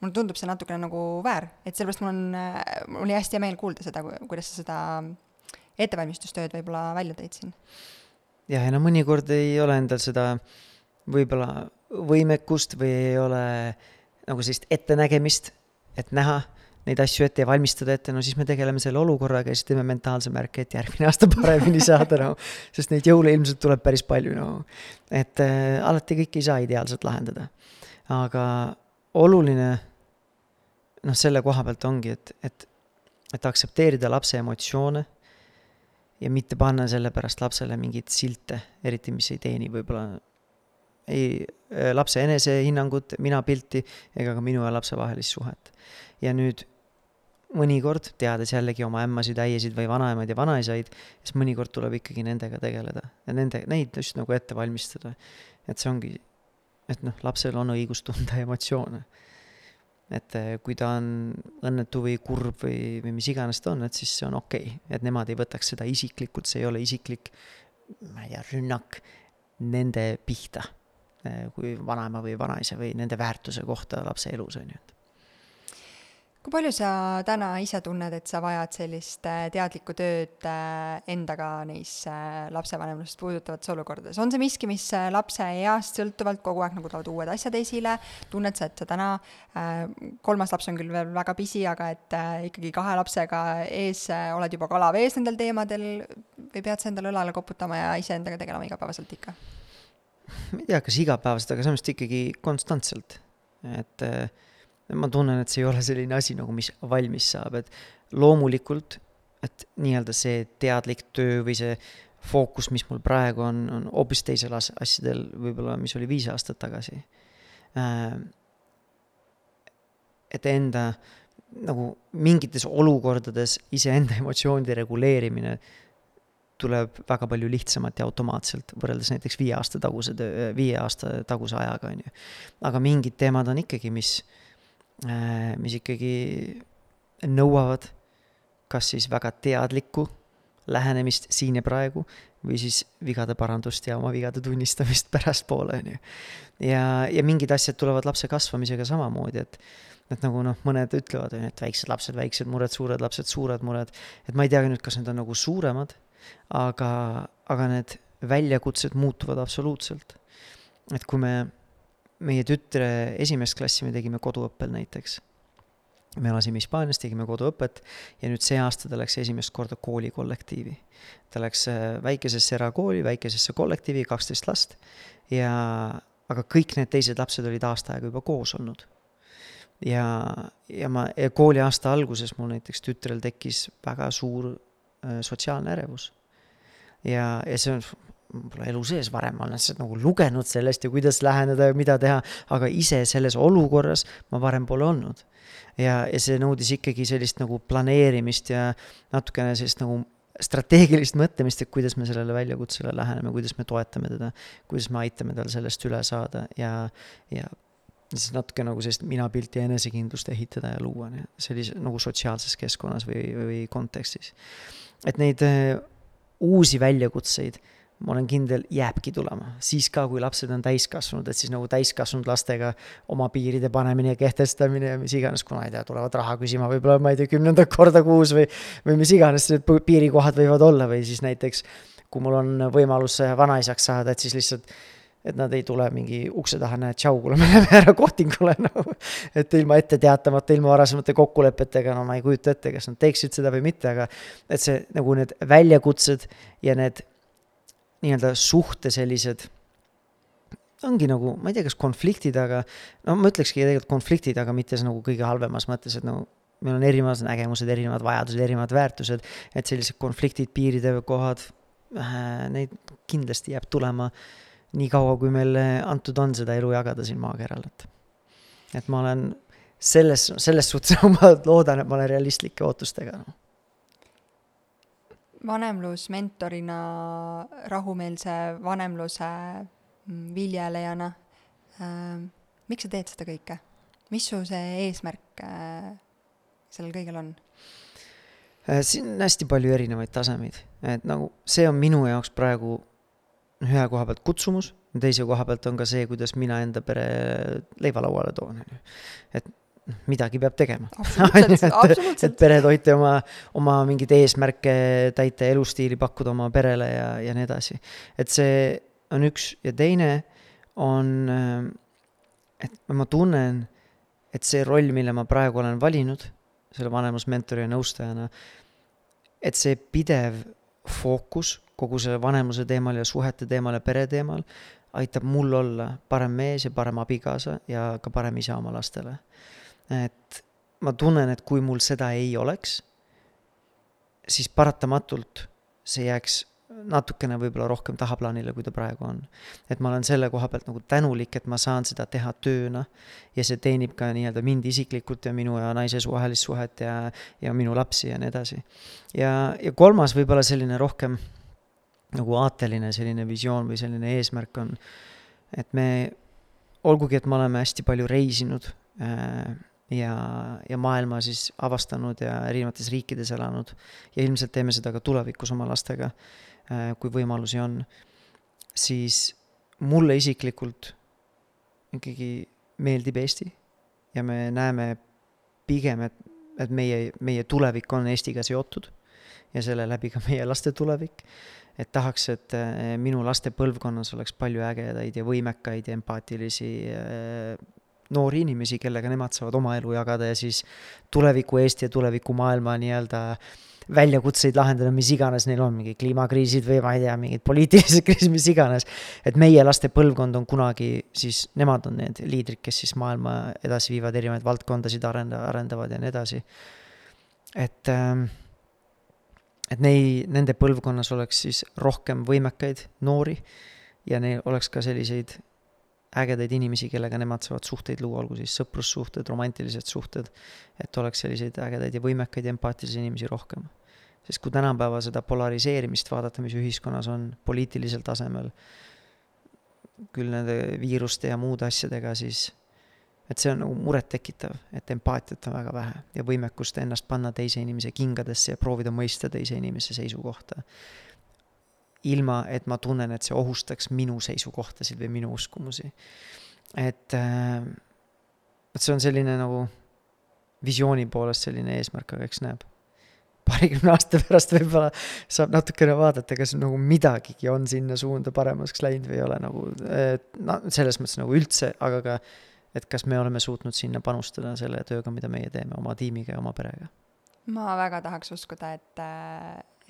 mulle tundub see natukene nagu väär, et sellepärast mul on, mul oli hästi hea meel kuulda seda, kuidas sa seda ettevalmistustööd võib-olla välja tõid siin. jah, ja no mõnikord ei ole endal seda võib-olla võimekust või ei ole nagu sellist ettenägemist, et näha neid asju ette ja valmistada ette, no siis me tegeleme selle olukorraga ja siis teeme mentaalse märke, et järgmine [laughs] aasta paremini saada, no. sest neid jõule ilmselt tuleb päris palju, no. et äh, alati kõike ei saa ideaalselt lahendada. aga oluline noh, selle koha pealt ongi, et, et, et aktsepteerida lapse emotsioone ja mitte panna selle pärast lapsele mingeid silte, eriti mis ei teeni võib-olla ei äh, lapse enesehinnangut, mina pilti ega ka minu ja lapse vahelist suhet. ja nüüd mõnikord, teades jällegi oma ämmasid, äiesid või vanaemaid ja vanaisaid, siis mõnikord tuleb ikkagi nendega tegeleda ja nende, neid just nagu ette valmistada. et see ongi, et noh, lapsel on õigus tunda emotsioone. et äh, kui ta on õnnetu või kurb või, või mis iganes ta on, et siis see on okei okay., et nemad ei võtaks seda isiklikult, see ei ole isiklik, ma ei tea, rünnak nende pihta kui vanaema või vanaisa või nende väärtuse kohta lapse elus, on ju. kui palju sa täna ise tunned, et sa vajad sellist äh, teadlikku tööd äh, endaga neis lapsevanemlust puudutavates olukordades, on see miski, mis lapse east sõltuvalt kogu aeg nagu tulevad uued asjad esile, tunned sa, et sa täna, kolmas laps on küll veel väga pisi, aga et ikkagi kahe lapsega ees oled juba kala vees nendel teemadel või pead sa endale õlale koputama ja iseendaga tegelema igapäevaselt ikka? Ma ei tea, kas igapäevaselt, aga samas ikkagi konstantselt, et äh, ma tunnen, et see ei ole selline asi nagu, mis valmis saab, et loomulikult, et nii-öelda see teadlik töö või see fookus, mis mul praegu on, on hoopis teisel as-, asjadel võib-olla, mis oli viis aastat tagasi. Äh, et enda nagu mingites olukordades iseenda [laughs] emotsioonide reguleerimine tuleb väga palju lihtsamalt ja automaatselt, võrreldes näiteks viie aasta taguse töö, viie aasta taguse ajaga, on ju. aga mingid teemad on ikkagi, mis Äh, mis ikkagi nõuavad kas siis väga teadlikku lähenemist siin ja praegu või siis vigade parandust ja oma vigade tunnistamist [laughs] pärastpoole, on ju. ja, ja mingid asjad tulevad lapse kasvamisega samamoodi, et et nagu noh, mõned ütlevad, on ju, et väiksed lapsed, väiksed mured, suured lapsed, suured mured, et ma ei teagi nüüd, kas need on nagu suuremad, aga, aga need väljakutsed muutuvad absoluutselt. et kui me meie tütre esimest klassi me tegime koduõppel näiteks. me elasime Hispaanias, tegime koduõpet ja nüüd see aasta ta läks esimest korda koolikollektiivi. ta läks äh, väikesesse erakooli, väikesesse kollektiivi, kaksteist last ja, aga kõik need teised lapsed olid aasta aega juba koos olnud. ja, ja ma, ja kooliaasta alguses mul näiteks tütrel tekkis väga suur sotsiaalne ärevus. ja, ja see on pole elu sees varem, ma olen lihtsalt nagu lugenud sellest ja kuidas läheneda ja mida teha, aga ise selles olukorras ma varem pole olnud. ja, ja see nõudis ikkagi sellist nagu planeerimist ja natukene sellist nagu strateegilist mõtlemist, et kuidas me sellele väljakutsele läheneme, kuidas me toetame teda, kuidas me aitame tal sellest üle saada ja, ja siis natuke nagu sellist minapilti ja enesekindlust ehitada ja luua, sellise nagu sotsiaalses keskkonnas või, või kontekstis. Et neid äh, uusi väljakutseid ma olen kindel, jääbki tulema, siis ka, kui lapsed on täiskasvanud, et siis nagu täiskasvanud lastega oma piiride panemine ja kehtestamine ja mis iganes, kuna ei tea, tulevad raha küsima võib-olla, ma ei tea, kümnendat korda kuus või, või mis iganes need piirikohad võivad olla või siis näiteks kui mul on võimalus vanaisaks saada, et siis lihtsalt et nad ei tule mingi ukse taha, näed, tšau, kuule, [laughs] me läheme ära kohtingule nagu et ilma ette teatamata, ilma varasemate kokkulepetega, no ma ei kujuta ette, kas nad teeksid seda või mitte, aga et see nagu need väljakutsed ja need nii-öelda suhte sellised ongi nagu, ma ei tea, kas konfliktid, aga no ma ütlekski tegelikult konfliktid, aga mitte see nagu kõige halvemas mõttes, et nagu meil on erinevad nägemused, erinevad vajadused, erinevad väärtused, et sellised konfliktid, piiride kohad äh,, neid kindlasti jääb tulema. nii kaua, kui meil antud on seda elu jagada siin maakeral, et et ma olen selles, selles suhtes [laughs] ma loodan, et ma olen realistlike ootustega no vanemlusmentorina, rahumeelse vanemluse mm, viljelejana äh,, miks sa teed seda kõike? mis su see eesmärk äh, sellel kõigel on? Äh, siin on hästi palju erinevaid tasemeid, et nagu see on minu jaoks praegu ühe koha pealt kutsumus, teise koha pealt on ka see, kuidas mina enda pere leiva lauale toon, on ju. et midagi peab tegema. [laughs] et, et pere toita oma, oma mingeid eesmärke täita, elustiili pakkuda oma perele ja, ja nii edasi. et see on üks ja teine on, et ma tunnen, et see roll, mille ma praegu olen valinud, selle vanemusmentori ja nõustajana, et see pidev fookus kogu selle vanemuse teemal ja suhete teemal ja pere teemal aitab mul olla parem mees ja parem abikaasa ja ka parem isa oma lastele. Et ma tunnen, et kui mul seda ei oleks, siis paratamatult see jääks natukene võib-olla rohkem tahaplaanile, kui ta praegu on. et ma olen selle koha pealt nagu tänulik, et ma saan seda teha tööna ja see teenib ka nii-öelda mind isiklikult ja minu ja naise vahelist suhet ja, ja minu lapsi ja nii edasi. ja, ja kolmas võib-olla selline rohkem nagu aateline selline visioon või selline eesmärk on, et me, olgugi, et me oleme hästi palju reisinud äh, ja, ja maailma siis avastanud ja erinevates riikides elanud. ja ilmselt teeme seda ka tulevikus oma lastega, kui võimalusi on. siis mulle isiklikult ikkagi meeldib Eesti ja me näeme pigem, et et meie, meie tulevik on Eestiga seotud ja selle läbi ka meie laste tulevik. et tahaks, et äh, minu laste põlvkonnas oleks palju ägedaid ja võimekaid ja empaatilisi äh, noori inimesi, kellega nemad saavad oma elu jagada ja siis tuleviku Eesti ja tuleviku maailma nii-öelda väljakutseid lahendada, mis iganes neil on, mingid kliimakriisid või ma ei tea, mingid poliitilised [laughs] kriisid, mis iganes. et meie laste põlvkond on kunagi siis, nemad on need liidrid, kes siis maailma edasi viivad, erinevaid valdkondasid arenda-, arendavad ja nii edasi. et, ähm, et nei-, nende põlvkonnas oleks siis rohkem võimekaid noori ja neil oleks ka selliseid ägedaid inimesi, kellega nemad saavad suhteid luua, olgu siis sõprussuhted, romantilised suhted, et oleks selliseid ägedaid ja võimekaid ja empaatilisi inimesi rohkem. Sest kui tänapäeva seda polariseerimist vaadata, mis ühiskonnas on poliitilisel tasemel, küll nende viiruste ja muude asjadega, siis et see on nagu murettekitav, et empaatiat on väga vähe ja võimekust ennast panna teise inimese kingadesse ja proovida mõista teise inimese seisukohta ilma et ma tunnen, et see ohustaks minu seisukohtasid või minu uskumusi. et, äh, et see on selline nagu visiooni poolest selline eesmärk, aga eks näeb. Paarikümne aasta pärast võib-olla saab natukene vaadata, kas nagu midagigi on sinna suunda paremaks läinud või ei ole nagu, no selles mõttes nagu üldse, aga ka, et kas me oleme suutnud sinna panustada selle tööga, mida meie teeme oma tiimiga ja oma perega. ma väga tahaks uskuda, et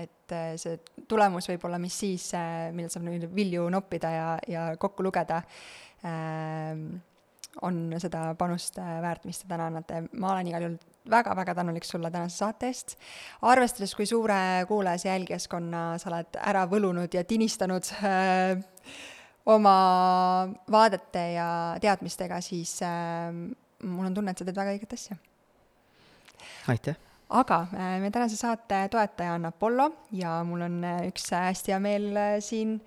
et see tulemus võib olla mis siis, millal saab nüüd vilju noppida ja, ja kokku lugeda, ähm, on seda panust äh, väärt, mis te täna annate. ma olen igal juhul väga-väga tänulik sulle tänase saate eest. arvestades, kui suure kuulajas ja jälgijaskonna sa oled ära võlunud ja tinistanud äh, oma vaadete ja teadmistega, siis äh, mul on tunne, et sa teed väga õiget asja. aitäh aga äh, meie tänase saate toetaja on Apollo ja mul on äh, üks äh, hästi hea meel siin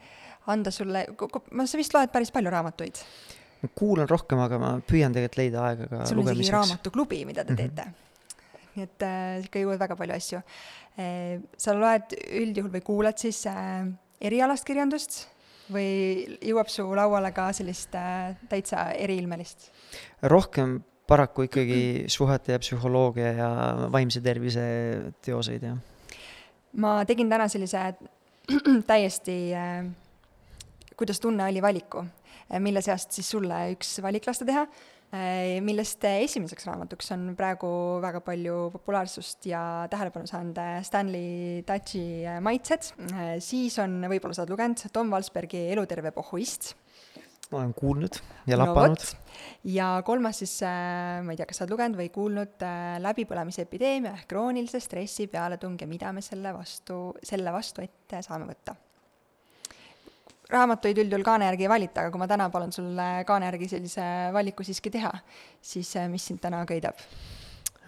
anda sulle, sa vist loed päris palju raamatuid? Ma kuulan rohkem, aga ma püüan tegelikult leida aega ka sul on isegi raamatuklubi, mida te mm -hmm. teete. nii et äh, ikka jõuad väga palju asju äh,. sa loed üldjuhul või kuulad siis äh, erialast kirjandust või jõuab su lauale ka sellist äh, täitsa eriilmelist? rohkem paraku ikkagi suhete ja psühholoogia ja vaimse tervise teoseid, jah. ma tegin täna sellise [clears throat] täiesti äh, kuidas tunne oli valiku, mille seast siis sulle üks valik lasta teha, äh, millest esimeseks raamatuks on praegu väga palju populaarsust ja tähelepanu saanud Stanley Tachi Maitsed, siis on, võib-olla sa oled lugenud, Tom Valsbergi Eluterve pohhuist ma olen kuulnud ja lapanud no,. ja kolmas siis äh,, ma ei tea, kas sa oled lugenud või kuulnud äh, läbipõlemise epideemia ehk kroonilise stressi pealetung ja mida me selle vastu, selle vastu ette saame võtta. Raamatuid üldjuhul kaane järgi ei valita, aga kui ma täna palun sul kaane järgi sellise valiku siiski teha, siis äh, mis sind täna köidab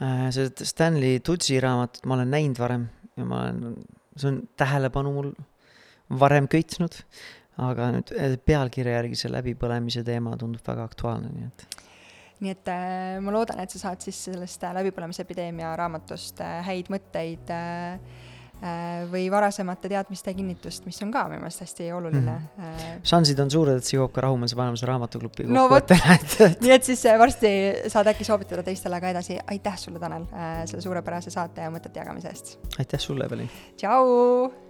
äh,? see Stanley Tutsi raamatut ma olen näinud varem ja ma olen, see on tähelepanu mul varem köitnud aga nüüd eh, pealkirja järgi see läbipõlemise teema tundub väga aktuaalne, nii et. nii et äh, ma loodan, et sa saad siis sellest läbipõlemise epideemia raamatust häid mõtteid äh, või varasemate teadmiste kinnitust, mis on ka minu meelest hästi oluline mm. šansid on suured, et see jõuab ka Rahumeelse Vanemuse raamatuklubi no vot, nii et siis varsti saad äkki soovitada teistele ka edasi. aitäh sulle, Tanel, selle suurepärase saate ja mõtete jagamise eest! aitäh sulle, Evelin! tšau!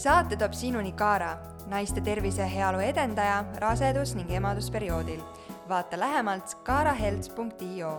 saate toob sinuni Kaara, naiste tervise ja heaolu edendaja rasedus- ning emadusperioodil. Vaata lähemalt kaarahealth.io